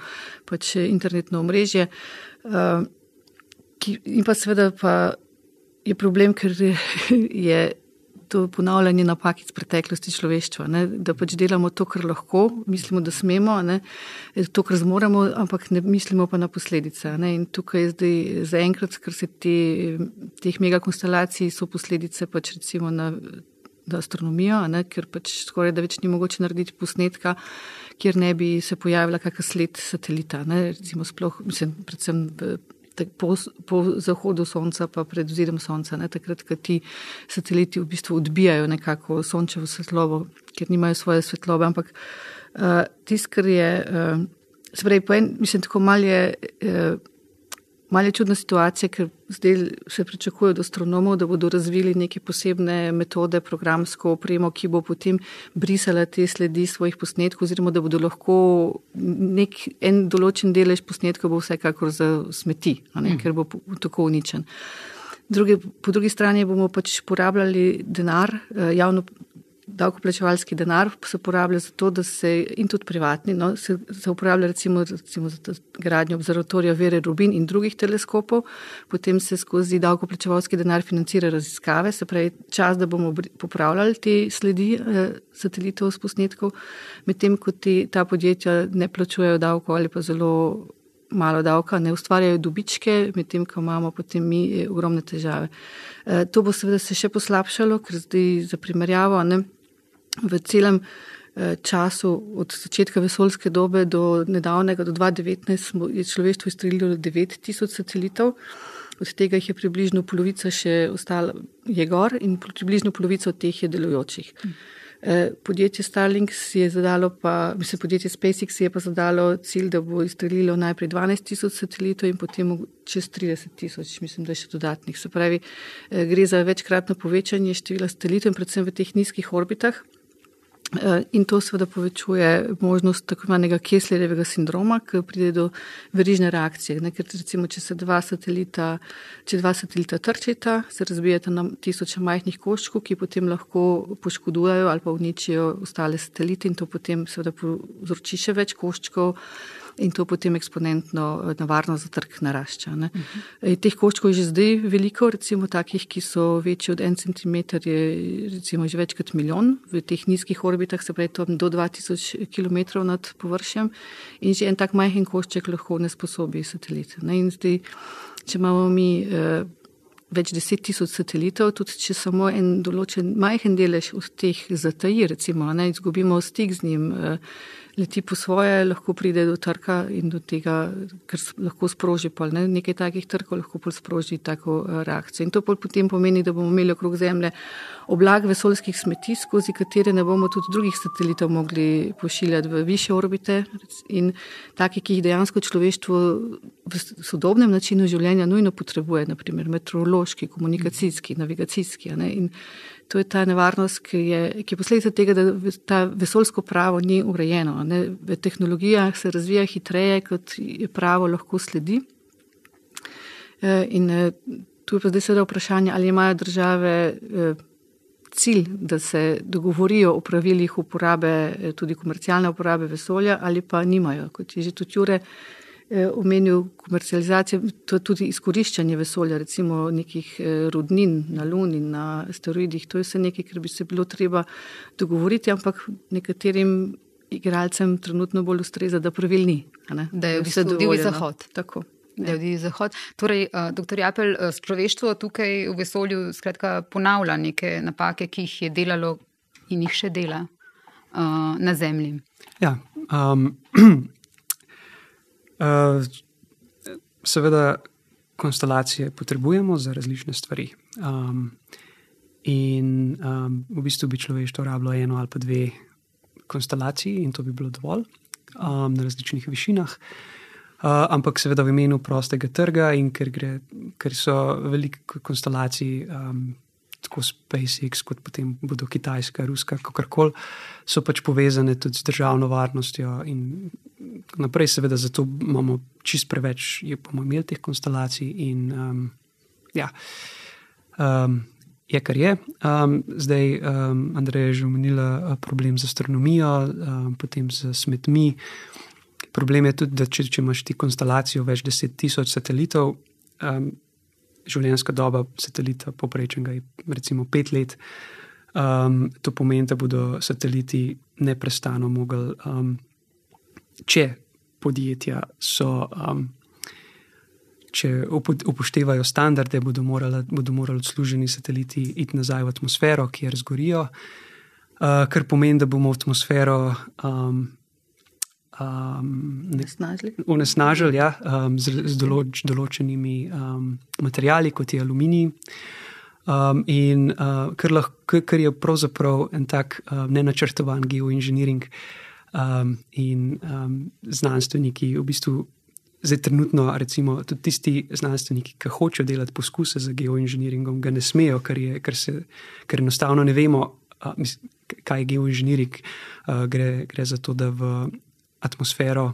pač eh, internetno omrežje. In pa seveda pa je problem, ker je to ponavljanje napak iz preteklosti človeštva, ne? da pač delamo to, kar lahko, mislimo, da smemo, ne? to, kar zmoremo, ampak ne mislimo pa na posledice. Ne? In tukaj je zdaj zaenkrat, kar se te, teh megakonstelacij, so posledice pač recimo na. Na astronomijo, ne, ker pač skoraj da več ni mogoče narediti posnetka, kjer ne bi se pojavila kakšna sled satelita. Ne, recimo, sploh, mislim, predvsem v, po, po zahodu sonca, pa pred vzidom sonca, ne, takrat, ko ti sateliti v bistvu odbijajo nekako sončevo svetlobo, ker nimajo svoje svetlobe. Ampak uh, tisto, kar je, uh, se pravi, po en, mislim, tako mal je. Uh, Malo je čudna situacija, ker zdaj se pričakuje od astronomov, da bodo razvili neke posebne metode, programsko opremo, ki bo potem brisala te sledi svojih posnetkov, oziroma da bodo lahko nek en določen delež posnetkov bo vsekakor za smeti, ne, ker bo tako uničen. Druge, po drugi strani bomo pač porabljali denar, eh, javno davkoplačevalski denar se uporablja za to, da se in tudi privatni, no, se, se uporablja recimo, recimo za gradnjo observatorija Vere Rubin in drugih teleskopov, potem se skozi davkoplačevalski denar financira raziskave, se pravi čas, da bomo popravljali te sledi eh, satelitov s posnetkov, medtem ko ti, ta podjetja ne plačujejo davko ali pa zelo malo davka, ne ustvarjajo dobičke, medtem ko imamo potem mi eh, ogromne težave. Eh, To bo seveda se še poslabšalo, ker zdaj za primerjavo ne, v celem eh, času od začetka vesoljske dobe do nedavnega, do 2019, smo, je človeštvo izstrelilo 9000 satelitov. Od tega jih je približno polovica še ostala, je gor, in približno polovica od teh je delujočih. Eh, Podjetje Starlink si je zadalo, pa, mislim, podjetje SpaceX si je pa zadalo cilj, da bo izstrelilo najprej 12 tisoč satelitov in potem čez 30 tisoč, mislim, da še dodatnih. Se pravi, eh, gre za večkratno povečanje števila satelitov in predvsem v teh nizkih orbitah. Eh, In to seveda povečuje možnost tako imenega Kesslerjevega sindroma, ki pride do verižne reakcije. Ne? Ker recimo, če se dva satelita, če dva satelita trčita, se razbijata na tisoče majhnih koščkov, ki potem lahko poškodujejo ali pa uničijo ostale satelite in to potem seveda povzroči še več koščkov. In to potem eksponentno nevarnost za trg narašča. Ne. Uh-huh. Teh koščkov je že zdaj veliko, recimo takih, ki so večji od en centimeter, je recimo že več kot milijon v teh nizkih orbitah, se pravi tam do 2000 km nad površjem. In že en tak majhen košček lahko ne sposobi satelite. Ne. In zdaj, če imamo mi. Eh, Več deset tisoč satelitov, tudi če samo en določen majhen delež od teh zataji, recimo, ne, izgubimo stik z njim, eh, leti po svoje, lahko pride do trka in do tega, kar s- lahko sproži pol, ne, nekaj takih trkov lahko pol sproži tako eh, reakcijo. In to pol potem pomeni, da bomo imeli okrog Zemlje oblag vesoljskih smeti, skozi katere ne bomo tudi drugih satelitov mogli pošiljati v više orbite in take, ki jih dejansko človeštvo v sodobnem načinu življenja nujno potrebuje, naprimer meteorološki, komunikacijski, navigacijski. Ne, in to je ta nevarnost, ki je, ki je posledica tega, da ta vesoljsko pravo ni urejeno. Ne. V tehnologijah se razvija hitreje, kot je pravo lahko sledi. Eh, In eh, tu je pa zdaj seveda vprašanje, ali imajo države eh, cilj, da se dogovorijo o pravilih uporabe, tudi komercialne uporabe vesolja, ali pa nimajo. Kot je že tudi Jure omenil, komercializacija, to je tudi izkoriščanje vesolja, recimo nekih eh, rudnin na Luni, na asteroidih. To je vse nekaj, kar bi se bilo treba dogovoriti, ampak nekaterim. Igralcem trenutno bolj ustreza, da pravil ni. Da je vse divji zahod. Tako da je zahod. Torej, eh, dr. Japel, človeštvo tukaj v vesolju skratka, ponavlja neke napake, ki jih je delalo in jih še dela uh, na Zemlji. Ja, um, uh, seveda, konstelacije potrebujemo za različne stvari. Um, in um, v bistvu bi človeštvo rabilo eno ali pa dve konstelaciji, in to bi bilo dovolj um, na različnih višinah. Uh, ampak seveda v imenu prostega trga in ker, gre, ker so velike konstelacije, um, tako SpaceX, kot potem bodo Kitajska, Ruska, kakorkoli, so pač povezane tudi z državno varnostjo in naprej, seveda, zato imamo čist preveč, je bomo imeli teh konstelacij in um, ja. Um, Je, kar je. Um, zdaj, um, Andrej je že omenila uh, problem z astronomijo, um, potem z smetmi. Problem je tudi, da če, če imaš ti konstelacijo več deset tisoč satelitov, um, življenjska doba satelita poprečnega je recimo pet let. Um, to pomeni, da bodo sateliti neprestano mogli, um, če podjetja so, um, če upoštevajo standarde, bodo morali, bodo morali odsluženi sateliti iti nazaj v atmosfero, kjer zgorijo, uh, kar pomeni, da bomo v atmosfero. Um, um, onesnažili ja, um, z, z določ, določenimi um, materiali, kot je aluminij. Um, in uh, kar, lahko, kar je pravzaprav en tak uh, nenačrtovan geoinženiring, um, in um, znanstveniki v bistvu. Zdaj, trenutno, recimo, tudi tisti znanstveniki, ki hočejo delati poskuse z geoinženjeringom, ga ne smejo, ker, je, ker, se, ker enostavno ne vemo, a, mis, kaj je geoinženiring. Gre, gre za to, da v atmosfero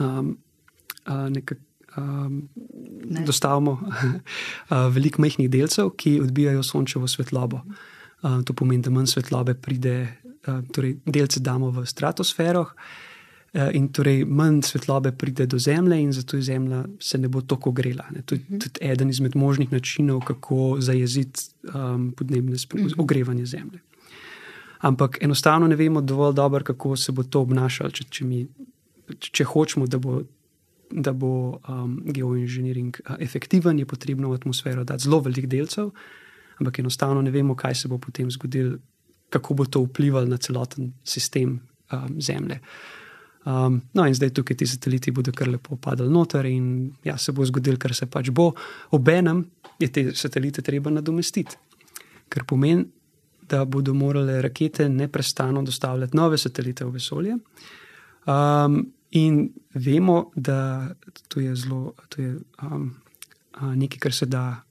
um, uh, nekako. Um, ne. Dostavimo uh, veliko majhnih delcev, ki odbijajo sončevo svetlobo. Uh, to pomeni, da manj svetlobe pride, uh, torej delce damo v stratosfero, uh, in torej manj svetlobe pride do Zemlje, in zato Zemlja se ne bo tako grela. Ne. To je mhm. tudi eden izmed možnih načinov, kako zajeziti um, podnebne -huh. ogrevanje Zemlje ampak enostavno ne vemo dovolj dobro, kako se bo to obnašalo. Če, če, mi, če hočemo, da bo, da bo um, geoinženiring efektiven, je potrebno v atmosfero dati zelo velik delcev, ampak enostavno ne vemo, kaj se bo potem zgodilo, kako bo to vplivalo na celoten sistem um, Zemlje. Um, no, in zdaj tukaj ti sateliti bodo kar lepo padali noter, in ja, se bo zgodilo, kar se pač bo. Obenem je te satelite treba nadomestiti, kar pomeni, da bodo morale rakete neustano dostavljati nove satelite v vesolje. Um, in vemo, da to je zelo, to je um, nekaj, kar se da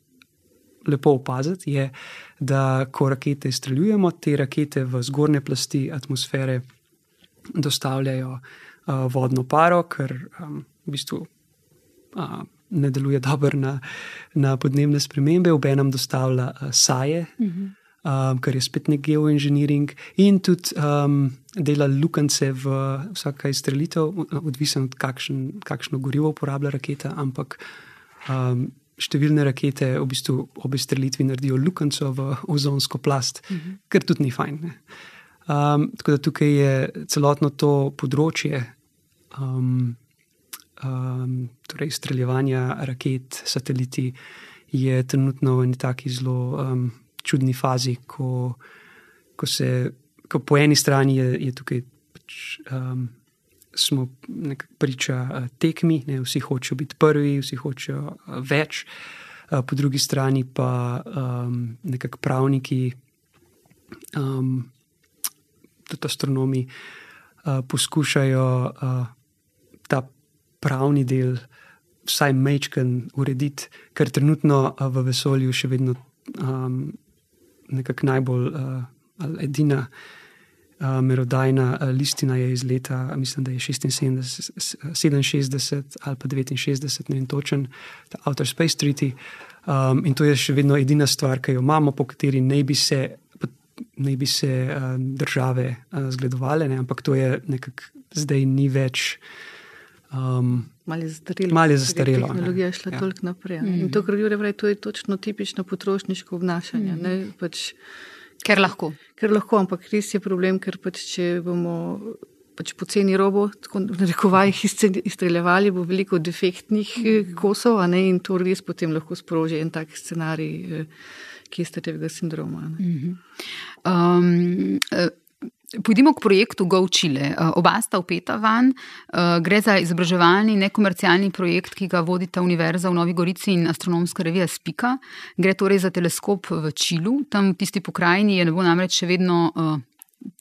lepo opaziti, je, da ko rakete izstreljujemo, te rakete v zgornje plasti atmosfere dostavljajo uh, vodno paro, ker um, v bistvu. Uh, Ne deluje dobro na, na podnebne spremembe, ob enem dostavlja uh, saje, uh mhm. -huh um, kar je spet nek geoinženiring, in tudi um, dela lukance v vsaka izstrelitev, odvisen od kakšen, kakšno gorivo uporablja raketa, ampak um, številne rakete v bistvu ob izstrelitvi naredijo lukanco v ozonsko plast, mhm. kar tudi ni fajn. Um, tako da tukaj je celotno to področje. Um, Um, torej, streljevanja raket, sateliti je trenutno v neki taki zelo um, čudni fazi, ko, ko se ko po eni strani je, je tukaj pač, um, smo priča uh, tekmi, ne, vsi hočejo biti prvi, vsi hočejo uh, več, uh, po drugi strani pa um, nekako pravniki, um, tudi astronomi, uh, poskušajo uh, ta pravni del. Vsaj mečken urediti, ker trenutno v vesolju še vedno um, nekako najbolj uh, edina uh, merodajna uh, listina je iz leta, mislim, da je 76, 67 ali pa 69, ne vem točen, ta Outer Space Treaty. Um, in to je še vedno edina stvar, ki jo imamo, po kateri naj bi se, naj bi se uh, države uh, zgledovale, ne? ampak to je nekako zdaj ni več. Um, Malo je zastarelo. Malo je zastarelo, ne. Tehnologija je šla Ja. toliko naprej. Mm. In to, kar Jure pravi, to je točno tipično potrošniško obnašanje. Mhm. Mm. Pač, Ker lahko. ker lahko, ampak res je problem, ker pač, če bomo pač poceni robo, tako narekovajih izstreljevali, bo veliko defektnih mm. kosov, a ne, in to res potem lahko sproži en tak scenarij, eh, ki je starega sindroma. a Ne. Um, eh, Pojdimo k projektu Go Chile. Eh, Oba sta upeta van. Eh, Gre za izobraževalni, nekomercialni projekt, ki ga vodita Univerza v Novi Gorici in astronomska revija Spika. Gre torej za teleskop v Čilu, tam v tisti pokrajini je nebo namreč še vedno. eh,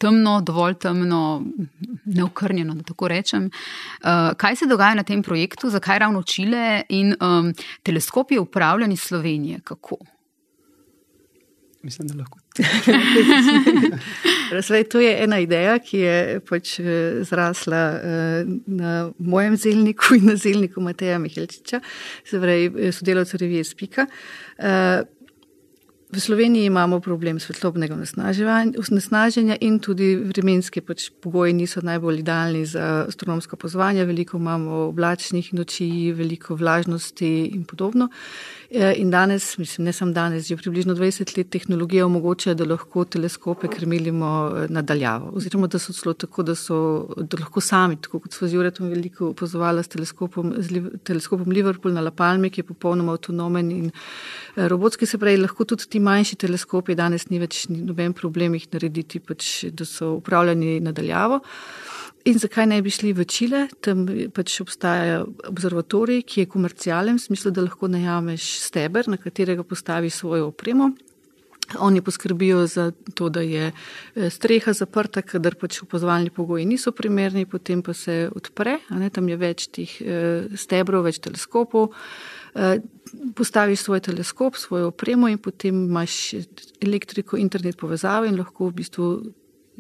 Temno, dovolj temno, neokrnjeno, da tako rečem. Kaj se dogaja na tem projektu, zakaj ravno Čile in um, teleskop je upravljan iz Slovenije? Kako? Mislim, da lahko. Razvej, to je ena ideja, ki je pač eh, zrasla eh, na mojem zelniku in na zelniku Mateja Mihelčiča, se pravi eh, sodelavca revije Spika. V Sloveniji imamo problem svetlobnega onesnaženja in tudi vremenski pač pogoji niso najbolj idealni za astronomsko pozvanje. Veliko imamo oblačnih noči, veliko vlažnosti in podobno. Eh, In danes, mislim, ne samo danes, že približno 20 let tehnologija omogoča, da lahko teleskope krmilimo eh, nadaljavo. Oziroma, da so celo tako, da, so, da lahko sami, tako kot smo z Juretom veliko opazovali s teleskopom, z Liv- teleskopom Liverpool na La Palme, ki je popolnoma avtonomen in eh, robotski, se pravi, lahko tudi ti manjši teleskopi, danes ni več ni noben problem jih narediti, pač, da so upravljani nadaljavo. In zakaj ne bi šli v Čile? Tam pač obstaja observatorij, ki je komercialen, v smislu, da lahko najameš steber, na katerega postaviš svojo opremo. Oni poskrbijo za to, da je eh, streha zaprta, kadar pač opazovalni pogoji niso primerni, potem pa se odpre, ne, tam je več teh eh, stebrov, več teleskopov. Eh, Postaviš svoj teleskop, svojo opremo in potem imaš elektriko, internet povezavo in lahko v bistvu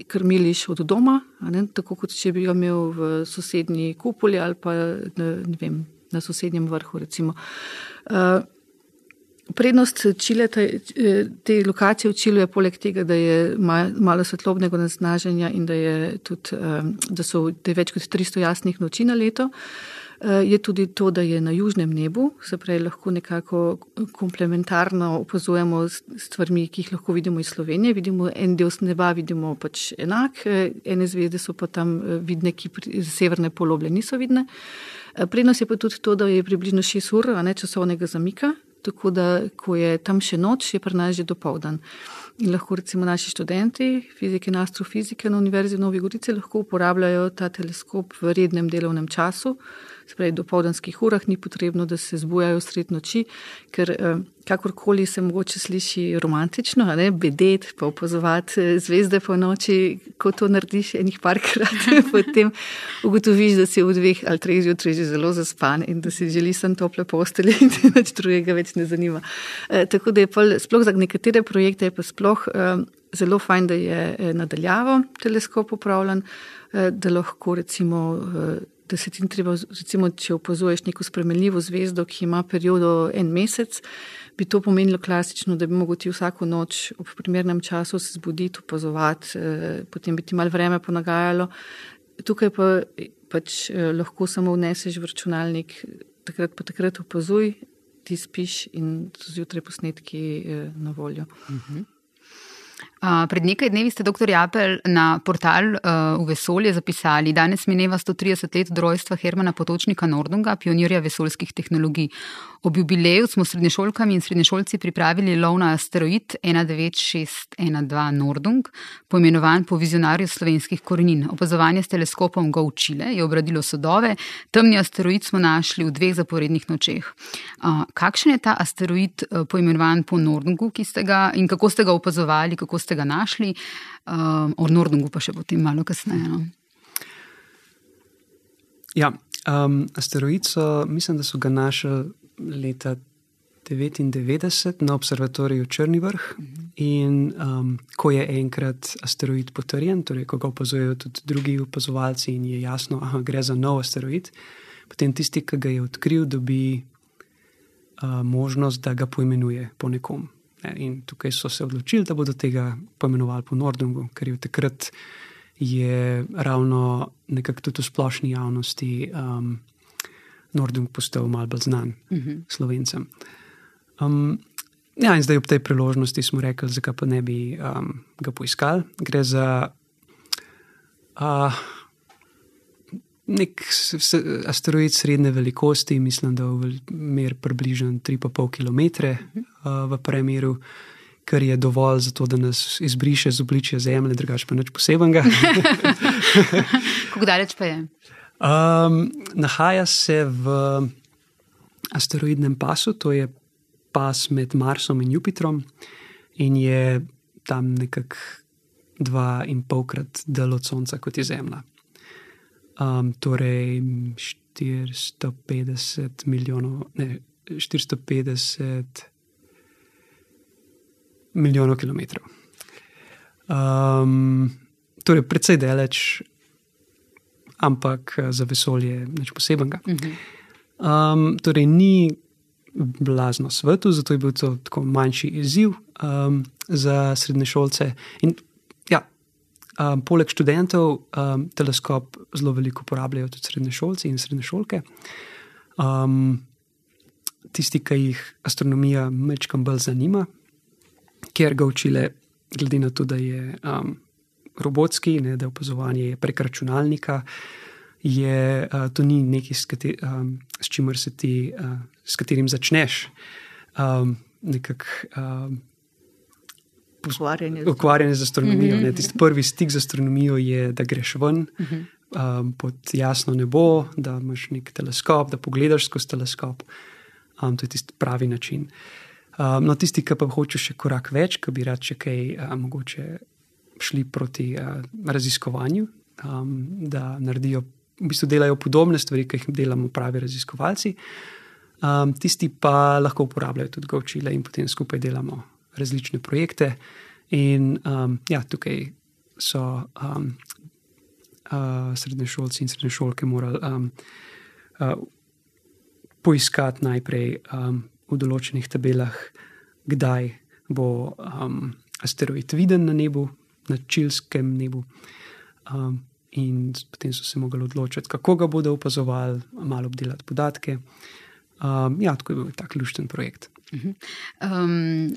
krmiliš od doma, ne, tako kot če bi ga imel v sosednji kupoli ali pa na, ne vem, na sosednjem vrhu. Recimo. Uh, Prednost Čile, te, te lokacije v Čilu je poleg tega, da je ma- malo svetlobnega nasnaženja in da tudi, um, da so, da je več kot 300 jasnih noči na leto, uh, je tudi to, da je na južnem nebu, se pravi, lahko nekako komplementarno opazujemo stvarmi, ki jih lahko vidimo iz Slovenije. Vidimo en del neba, vidimo pač enak, eh, ene zvezde so pa tam eh, vidne, ki z severne poloble niso vidne. Eh, Prednost je pa tudi to, da je približno 6 ur ne, časovnega zamika, tako da, ko je tam še noč, je pri nas že dopoldan. In lahko recimo naši študenti fizike in astrofizike na Univerzi v Novi Gorici lahko uporabljajo ta teleskop v rednem delovnem času, se pravi, v dopoldanskih urah ni potrebno, da se zbujajo sred noči, ker eh, kakorkoli se mogoče sliši romantično, ne bedet, pa opazovati eh, zvezde po noči, ko to narediš enih parkrat, potem ugotoviš, da si v dveh ali treh zjutraj že zelo zaspan in da si želi sem tople postelje in te nič drugega več ne zanima. Eh, tako da je pol, sploh za nekatere projekte je pa sploh eh, zelo fajn, da je nadaljavo teleskop upravljan, eh, da lahko recimo. Eh, Da se ti ni treba, recimo, če opazuješ neko spremenljivo zvezdo, ki ima periodo en mesec, bi to pomenilo klasično, da bi mogel ti vsako noč ob primernem času se zbuditi, opazovati, eh, potem bi ti malo vreme ponagajalo. Tukaj pa pač eh, lahko samo vneseš v računalnik, takrat pa takrat opazuj, ti spiš in so zjutraj posnetki eh, na voljo. Uh, pred nekaj dnevi ste, dr. Japel, na portal uh, v vesolje zapisali, danes mineva 130 let rojstva Hermana Potočnika Nordunga, pionirja vesoljskih tehnologij. Ob jubileju smo srednješolkami in srednješolci pripravili lov na asteroid 19612 Nordung, poimenovan po vizionarju slovenskih korenin. Opazovanje s teleskopom Go Chile je obradilo sodove, temni asteroid smo našli v dveh zaporednih nočeh. Kakšen je ta asteroid uh, poimenovan po Nordungu, ki ste ga in kako ste ga opazovali, kako ste ga našli, um, o Nordungu pa še potem malo kasneje. No? Ja, um, asteroid so, mislim, da so ga našli leta 1999 na observatoriju Črni vrh. In um, ko je enkrat asteroid potrjen, torej ko ga opazujejo tudi drugi opazovalci in je jasno, da gre za nov asteroid, potem tisti, ki ga je odkril, dobi uh, možnost, da ga poimenuje po nekom. Ne, in tukaj so se odločili, da bodo tega poimenovali po Nordungu, ker je takrat je ravno nekako tudi v splošni javnosti um, Nordung postal malce bolj znan uh -huh. slovencem. Um, ja, in zdaj ob tej priložnosti smo rekli, zakaj pa ne bi um, ga poiskali. Gre za uh, nek asteroid srednje velikosti, mislim, da je mer približno 3,5 km uh, v premeru. Kar je dovolj za to, da nas izbriše z obličja Zemlje, drugače pa nič posebnega. Kako daleč pa je? Um, nahaja se v asteroidnem pasu, to je pas med Marsom in Jupitrom, in je tam nekako dva in polkrat del od Sonca kot je Zemlja. Um, torej 450 milijonov, ne 450 milijonov kilometrov. Um, torej, precej daleč ampak eh, za vesolje nič posebnega. Um, torej, ni blazno svetu, zato je bil to tako manjši izziv um, za srednje šolce. In, ja, um, poleg študentov um, teleskop zelo veliko uporabljajo tudi srednje šolci in srednje šolke. Um, tisti, ki jih astronomija mečkam bolj zanima, ker ga učile, glede na to, da je um, robotski, ne, da je opazovanje prek računalnika, je uh, to ni nekaj, s, kateri, um, s čimer se ti, uh, s katerim začneš. Um, nekak, um, Ukvarjanje z astronomijo. Mm -hmm. Tisti prvi stik z astronomijo je, da greš ven mm -hmm. um, pod jasno nebo, da imaš nek teleskop, da pogledaš skozi teleskop. Um, to je tisti pravi način. Um, no, tisti, ki pa hočeš še korak več, ki bi rad še kaj um, mogoče šli proti uh, raziskovanju, um, da naredijo, v bistvu delajo podobne stvari, ki jih delamo pravi raziskovalci. Um, tisti pa lahko uporabljajo tudi govčile in potem skupaj delamo različne projekte. In um, ja, tukaj so um, uh, srednje šolci in srednje šolke morali um, uh, poiskati najprej um, v določenih tabelah, kdaj bo um, asteroid viden na nebu, na čilskem nebu. Um, in potem so se mogli odločiti, kako ga bodo opazovali, malo obdelati podatke. Um, ja, tako je bil tak lušten projekt. Um,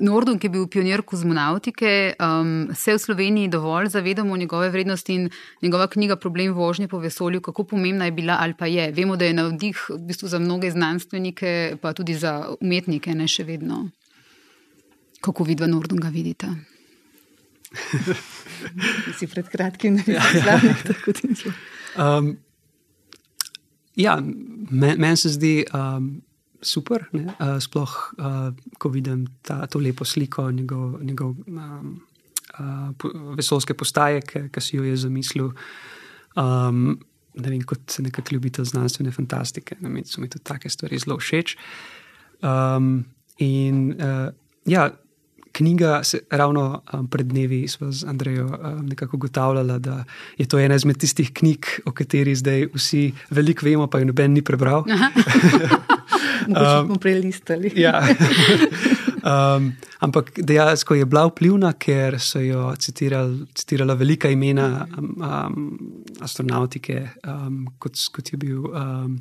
Nordung je bil pionir kozmonautike, um, se v Sloveniji dovolj zavedamo njegove vrednosti in njegova knjiga Problem vožnje po vesolju, kako pomembna je bila ali pa je. Vemo, da je navdih v bistvu za mnoge znanstvenike, pa tudi za umetnike, ne še vedno. Kako vidva Nordunga vidite? Si pred kratkim ne ja, ja. znaš. um, ja, meni men se zdi um, super, uh, sploh uh, ko vidim ta, to lepo sliko njegov, njegov um, uh, vesolske postaje, ki si jo je zamislil. Um, ne vem, kot nekakšen ljubitelj znanstvene fantastike, mi so mi tudi take stvari zelo všeč. Um, in uh, ja, knjiga, se, ravno um, pred dnevi smo z Andrejo um, nekako ugotavljali, da je to ena izmed tistih knjig, o kateri zdaj vsi veliko vemo, pa jo noben ni prebral. Smo um, prelistali. ja. um, ampak dejansko je bila vplivna, ker so jo citirali, citirala velika imena um, um, astronautike, um, kot, kot je bil um,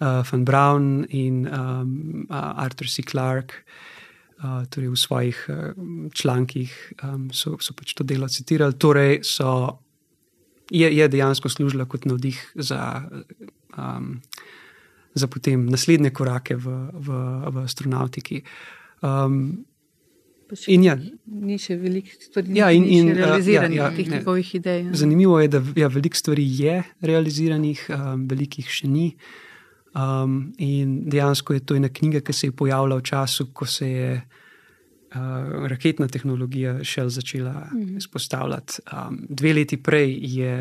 uh, Van Braun in um, uh, Arthur C. Clarke torej v svojih uh, člankih so, so pač to delo citirali. Torej so, je, je dejansko služila kot navdih za, um, za potem naslednje korake v, v, v astronautiki. Um, In ja, ni še veliko stvari, ja, in, in, realiziranih, ja, ja, teh njegovih idej. Ja. Zanimivo je, da ja, veliko stvari je realiziranih, um, velikih še ni. Um, in dejansko je to ena knjiga, ki se je pojavila v času, ko se je uh, raketna tehnologija še začela mm. izpostavljati. Um, dve leti prej je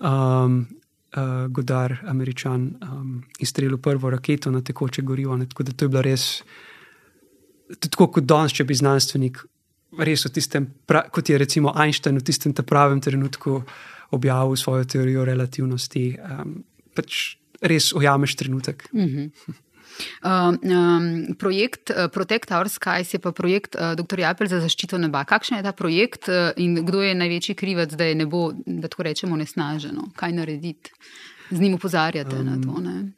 um, uh, Godar, američan, um, izstrelil prvo raketo na tekoče gorivo. Ne, tako da to je bilo res, tako kot danes, če bi znanstvenik. Res, tistem, pra, kot je recimo Einstein v tistem pravem trenutku objavil svojo teorijo relativnosti. Um, pač res ujameš trenutek. Mm -hmm. Um, um, projekt uh, Protect Our Skies je pa projekt uh, dr. Apel za zaščito neba. Kakšen je ta projekt uh, in kdo je največji krivec, da je nebo, da tako rečemo, nesnaženo? Kaj narediti? Z njim upozarjate um, na to? Ne?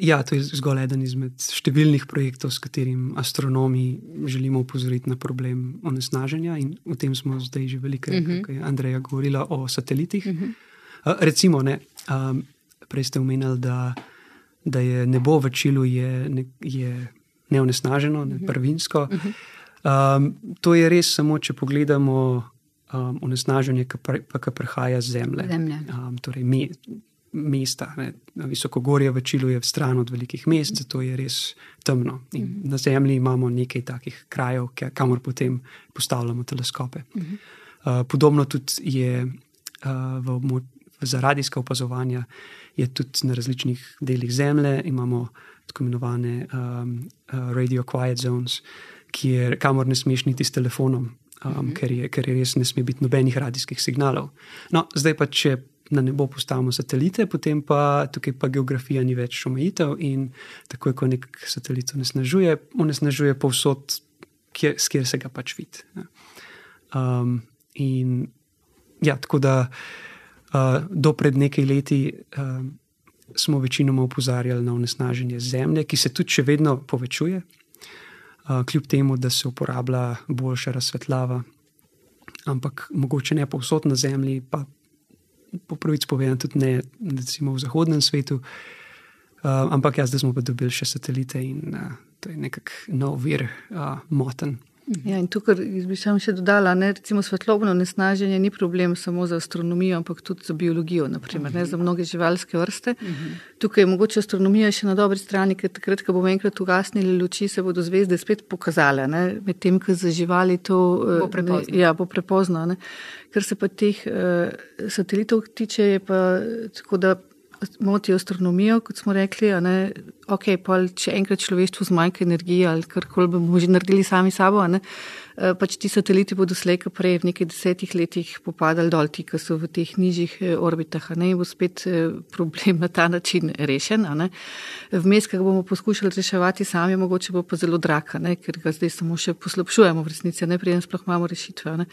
Ja, to je zgolj eden izmed številnih projektov, s katerim astronomi želimo upozoriti na problem onesnaženja. In o tem smo zdaj že veliko uh -huh. kaj je Andreja govorila o satelitih. Uh -huh. uh, recimo, ne, um, prej ste omenili, da da je nebo v Čilu je, ne, je neonesnaženo, ne, mhm. prvinsko. Mhm. Um, to je res samo, če pogledamo um, onesnaženje, ki pr, prihaja z zemlje. zemlje. Um, torej me, mesta. Ne. Visokogorje v Čilu je stran od velikih mest, zato je res temno. In na zemlji imamo nekaj takih krajev, kamor potem postavljamo teleskope. Uh, podobno tudi je uh, v, za radijska opazovanja je tudi na različnih delih zemlje, imamo tako imenovane um, uh, radio quiet zones, kjer, kamor ne smeš niti s telefonom, um, -hmm. ker, je, ker je res ne sme biti nobenih radijskih signalov. No, zdaj pa, če na nebo postavimo satelite, potem pa tukaj pa geografija ni več omejitev in tako, ko nek satelit onesnažuje, onesnažuje povsod, kjer, kjer se ga pač vidi. Um, in ja, tako da. Uh, do pred nekaj leti uh, smo večinoma opozarjali na onesnaženje zemlje, ki se tudi še vedno povečuje, uh, kljub temu, da se uporablja boljša razsvetljava, ampak mogoče ne povsod na zemlji, pa po pravici povedano, tudi ne recimo, v zahodnem svetu. Uh, ampak jaz, zdaj smo pa dobili še satelite in uh, to je nekakšen nov vir uh, moten. Ja, in tukaj bi sam še dodala, da svetlobno nesnaženje ni problem samo za astronomijo, ampak tudi za biologijo, naprimer, ne, za mnoge živalske vrste. Tukaj je mogoče astronomija še na dobri strani, ker takrat, ko bomo enkrat ugasnili luči, se bodo zvezde spet pokazale, medtem ko za živali to bo prepozno. Ne, ja, bo prepozno Kar se pa teh uh, satelitov tiče, je pa tako, da motijo astronomijo, kot smo rekli. Ne, okay, pol, če enkrat človeštvo zmanjka energije ali karkoli bomo že naredili sami sabo, ne, eh, pač ti sateliti bodo slejka prej v nekaj desetih letih popadali dol, ti, ki so v teh nižjih eh, orbitah. Ne, in bo spet eh, problem na ta način rešen. Vmes, ki ga bomo poskušali reševati sami, mogoče bo pa zelo draka, ne, ker ga zdaj samo še poslabšujemo v resnici, ne prijem sploh imamo rešitve. Ne.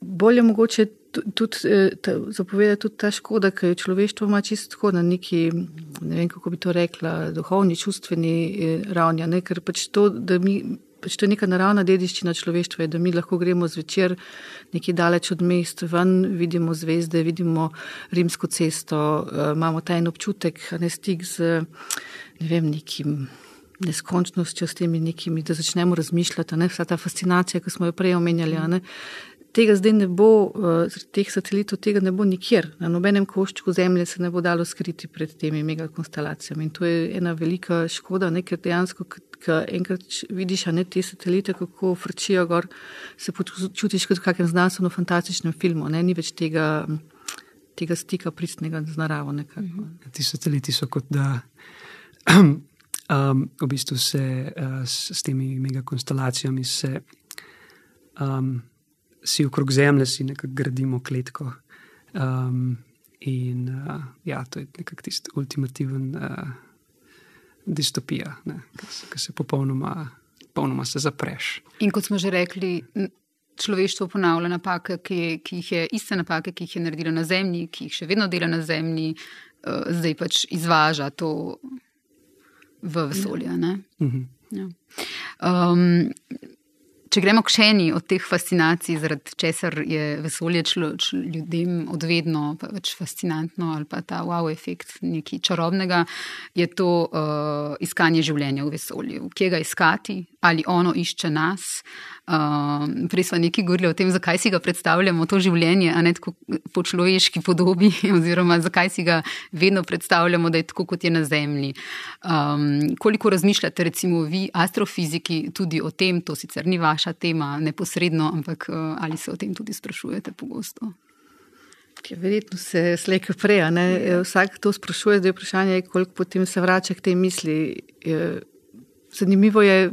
Bolje mogoče tudi eh, zapovedati tudi ta škoda, ki jo človeštvo ima čisto tako na neki, ne vem kako bi to rekla, duhovni, čustveni eh, ravni. Ne? Ker pač to, da mi. Pač to je neka naravna dediščina človeštva, da mi lahko gremo zvečer nekaj daleč od mest, ven vidimo zvezde, vidimo rimsko cesto, uh, imamo ta en občutek, ne stik z ne vem, nekim neskončnostjo, s temi nekimi, da začnemo razmišljati, ne? vsa ta fascinacija, ki smo jo prej omenjali. Ne? Tega zdaj ne bo, uh, teh satelitov, tega ne bo nikjer. Na nobenem koščku Zemlje se ne bo dalo skriti pred temi megakonstelacij. In to je ena velika škoda, ne, ker dejansko, ko enkrat vidiš ne, te satelite, kako vrčijo gor, se počutiš kot v kakšnem znanstveno-fantastičnem filmu. Ne, ni več tega, tega stika pristnega z naravo. Nekako. Ti sateliti so kot da. Um, v bistvu se uh, s, s temi megakonstelacij se um, si okrog zemlje, si nekako gradimo kletko. Um, in uh, ja, to je nekako tisti ultimativen uh, distopija, ki se popolnoma, popolnoma se zapreš. In kot smo že rekli. Človeštvo ponavlja napake, ki, ki jih je iste napake, ki jih je naredilo na Zemlji, ki jih še vedno dela na Zemlji, uh, zdaj pač izvaža to v vesolje. Uh -huh. ja. um, Če gremo k še eni od teh fascinacij, zaradi česar je vesolje člo, člo, ljudem odvedno pač fascinantno ali pa ta wow efekt nekaj čarobnega, je to uh, iskanje življenja v vesolju. Kje ga iskati, ali ono išče nas. Uh, prej smo nekaj govorili o tem, zakaj si ga predstavljamo, to življenje, a ne tako po človeški podobi, oziroma zakaj si ga vedno predstavljamo, da je tako, kot je na Zemlji. Um, koliko razmišljate, recimo, vi, astrofiziki, tudi o tem, to sicer ni vaša tema neposredno, ampak uh, ali se o tem tudi sprašujete pogosto? Ja, verjetno se slejka prej. Vsak to sprašuje, da je vprašanje, koliko potem se vrača k tej misli. Zanimivo je,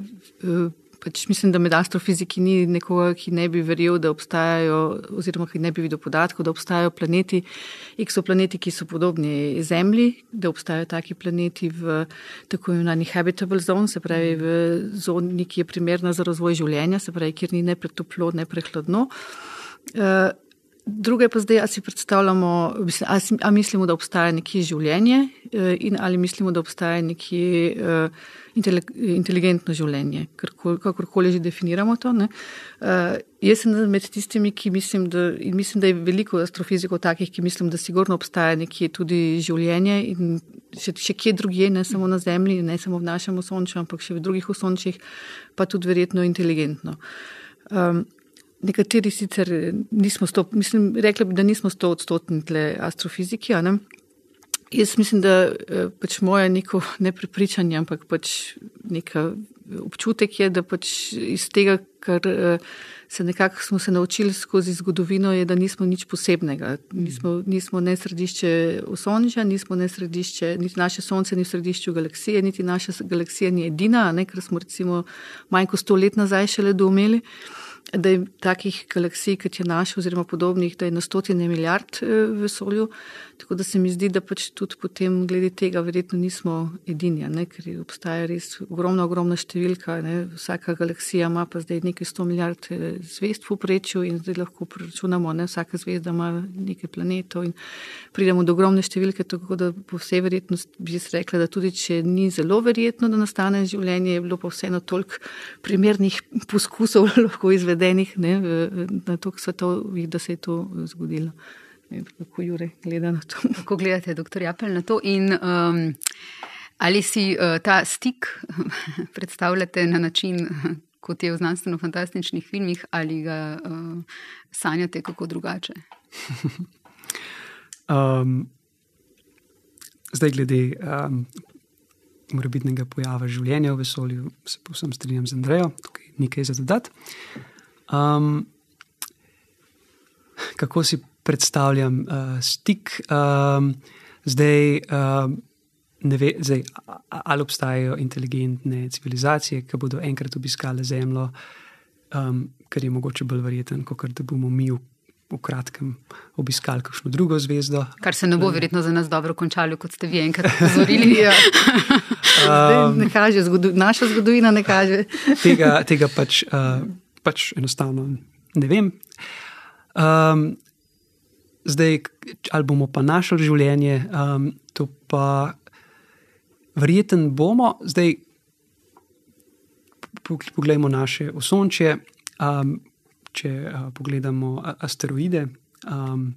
pač mislim, da med astrofiziki ni nekoga, ki ne bi verjel, da obstajajo, oziroma ki ne bi videl podatkov, da obstajajo planeti, eksoplaneti, ki so podobni Zemlji, da obstajajo taki planeti v tako imenovani habitable zone, se pravi v zoni, ki je primerna za razvoj življenja, se pravi, kjer ni ne pretoplo, ne prehladno. Uh, Druge pa zdaj, ali si predstavljamo, ali mislimo, da obstaja nekje življenje, in ali mislimo, da obstaja nekje inteligentno življenje, kakorkoli že definiramo to. Ne. Jaz sem med tistimi, ki mislim, da, mislim, da je veliko astrofizikov takih, ki mislim, da sigurno obstaja nekje tudi življenje in še, še kje drugje, ne samo na Zemlji, ne samo v našem osončju, ampak še v drugih osončjih, pa tudi verjetno inteligentno. Um, Nekateri sicer nismo, sto, mislim, rekli bi, da nismo sto odstotni tle astrofiziki. Jaz mislim, da eh, pač moje neko neprepričanje, ampak pač neka občutek je, da pač iz tega, kar eh, se nekako smo se naučili skozi zgodovino, je, da nismo nič posebnega. Nismo, nismo ne središče osončja, nismo ne središče, niti naše sonce ni v središču galaksije, niti naša galaksija ni edina, ne, ker smo recimo manj kot sto let nazaj šele doumeli da je takih galaksij, kot je naša, oziroma podobnih, da je na stotine milijard eh, v vesolju. Tako da se mi zdi, da pač tudi potem, glede tega, verjetno nismo edini, ne? ker obstaja res ogromna, ogromna številka. Ne? Vsaka galaksija ima pa zdaj nekaj sto milijard eh, zvezd v prečju in zdaj lahko preračunamo, da vsaka zvezda ima nekaj planetov in pridemo do ogromne številke. Tako da po vsej verjetnosti bi jaz rekla, da tudi če ni zelo verjetno, da nastane življenje, je bilo pa vseeno toliko primernih poskusov lahko izvedenih ne, na toliko svetovih, da se je to zgodilo. Kako Jure gleda na to? Kako gledate, doktor Japel, na to? In, um, ali si uh, ta stik predstavljate na način, kot je v znanstveno-fantastičnih filmih, ali ga uh, sanjate kako drugače? um, zdaj, glede um, morbitnega pojava življenja v vesolju, se povsem strinjam z Andrejo, tukaj nekaj za dodati. Um, kako si predstavljam uh, stik? Um, zdaj, um, ne ve, zdaj, ali obstajajo inteligentne civilizacije, ki bodo enkrat obiskale Zemljo, um, kar je mogoče bolj verjeten, kot da bomo mi v, v kratkem obiskali kakšno drugo zvezdo. Kar se ne bo verjetno za nas dobro končalo, kot ste vi enkrat opozorili. ja. um, ne kaže, zgodu, naša zgodovina ne kaže. tega, tega pač. Uh, pač enostavno ne vem. Um, zdaj, ali bomo pa našli življenje, um, to pa verjeten bomo. Zdaj, poglejmo naše osončje. Um, če uh, pogledamo asteroide. Um,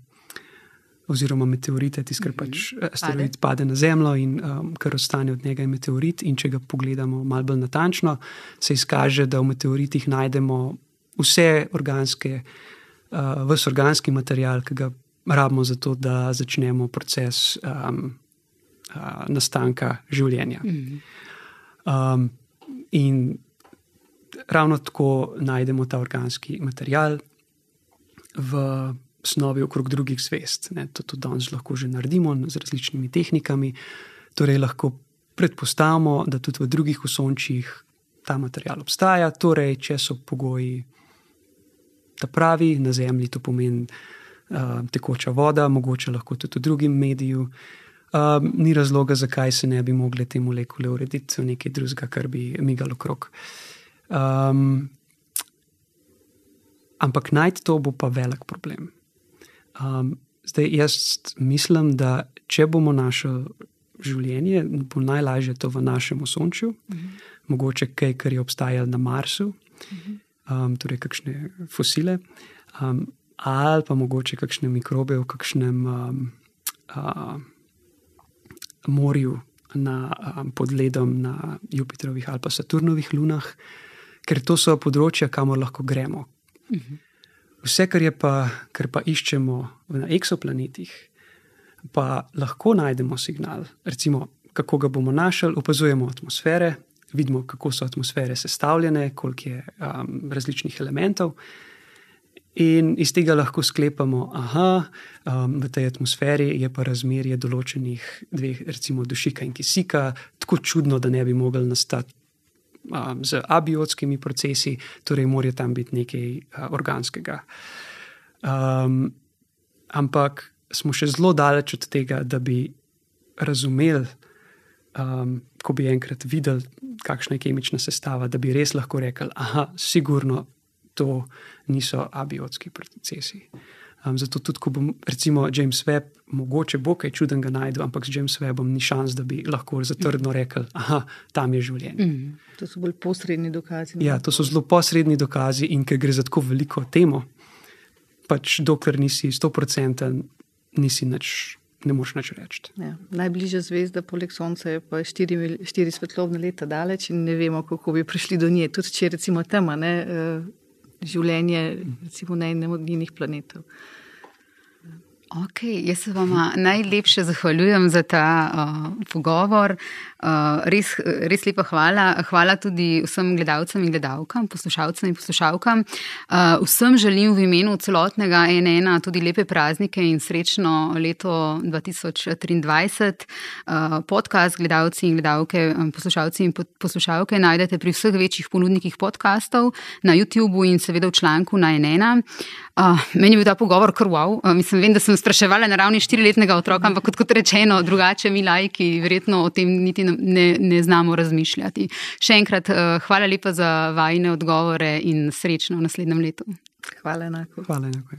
Oziroma, meteorite, tisti, kar pač mhm. asteroid pade. pade na Zemljo in um, kar ostane od njega, je meteorit. In če ga pogledamo malo bolj natančno, se izkaže, da v meteoritih najdemo vse organske, uh, vse organski material, ki ga rabimo za to, da začnemo proces um, uh, nastanka življenja. Um, in ravno tako najdemo ta organski material v snovi okrog drugih zvest. Ne, to tudi danes lahko že naredimo z različnimi tehnikami. Torej, lahko predpostavimo, da tudi v drugih osončjih ta material obstaja, torej, če so pogoji ta pravi, na Zemlji to pomeni uh, tekoča voda, mogoče lahko tudi v drugem mediju. Uh, ni razloga, zakaj se ne bi mogli te molekule urediti v nekaj drugega, kar bi migalo okrog. Um, ampak najti to bo pa velik problem. Um, zdaj, jaz mislim, da če bomo našli življenje, bo najlažje to v našem osončju, uh. -huh. mogoče kaj, kar je obstajalo na Marsu, uh. -huh. um, torej kakšne fosile, um, ali pa mogoče kakšne mikrobe v kakšnem um, uh, morju na, um, pod ledom na Jupitrovih ali pa Saturnovih lunah, ker to so področja, kamor lahko gremo. Uh mhm. -huh. Vse, kar, pa, kar pa iščemo na eksoplanetih, pa lahko najdemo signal. Recimo, kako ga bomo našli, opazujemo atmosfere, vidimo, kako so atmosfere sestavljene, koliko je um, različnih elementov. In iz tega lahko sklepamo, da um, v tej atmosferi je pa razmerje določenih dveh, recimo dušika in kisika, tako čudno, da ne bi mogli nastati um, z abiotskimi procesi, torej mora tam biti nekaj uh, organskega. Um, ampak smo še zelo daleč od tega, da bi razumeli, um, ko bi enkrat videli, kakšna je kemična sestava, da bi res lahko rekli, da sigurno to niso abiotski procesi. Um, zato tudi, ko bom, recimo, James Webb, mogoče bo kaj čudenega najdel, ampak z James Webbom ni šans, da bi lahko zatrdno rekel, da tam je življenje. Mm. To so bolj posredni dokazi. Ja, to so zelo posredni dokazi in ker gre za tako veliko temo, pač dokler nisi 100%, nisi nič. Ne moš več reči. Ja, najbližja zvezda, poleg Sonca, je pa štiri, štiri svetlobne leta daleč in ne vemo, kako bi prišli do nje. Tudi če recimo tema, ne, življenje recimo, na enem od njenih planetov. Ok, jaz se vam najlepše zahvaljujem za ta uh, pogovor. Uh, res, res lepa hvala. Hvala tudi vsem gledalcem in gledalkam, poslušalcem in poslušalkam. Uh, vsem želim v imenu celotnega NN tudi lepe praznike in srečno leto 2023. Uh, podcast gledalci in gledalke, poslušalci in poslušalke najdete pri vseh večjih ponudnikih podkastov na YouTubu in seveda v članku na NN. Uh, meni je bil ta pogovor krval. Uh, mislim, vem, da sem spraševala na ravni štiriletnega otroka, ampak kot, kot rečeno, drugače mi lajki verjetno o tem niti ne, ne znamo razmišljati. Še enkrat, uh, hvala lepa za vajne odgovore in srečno v naslednjem letu. Hvala enako. Hvala enako.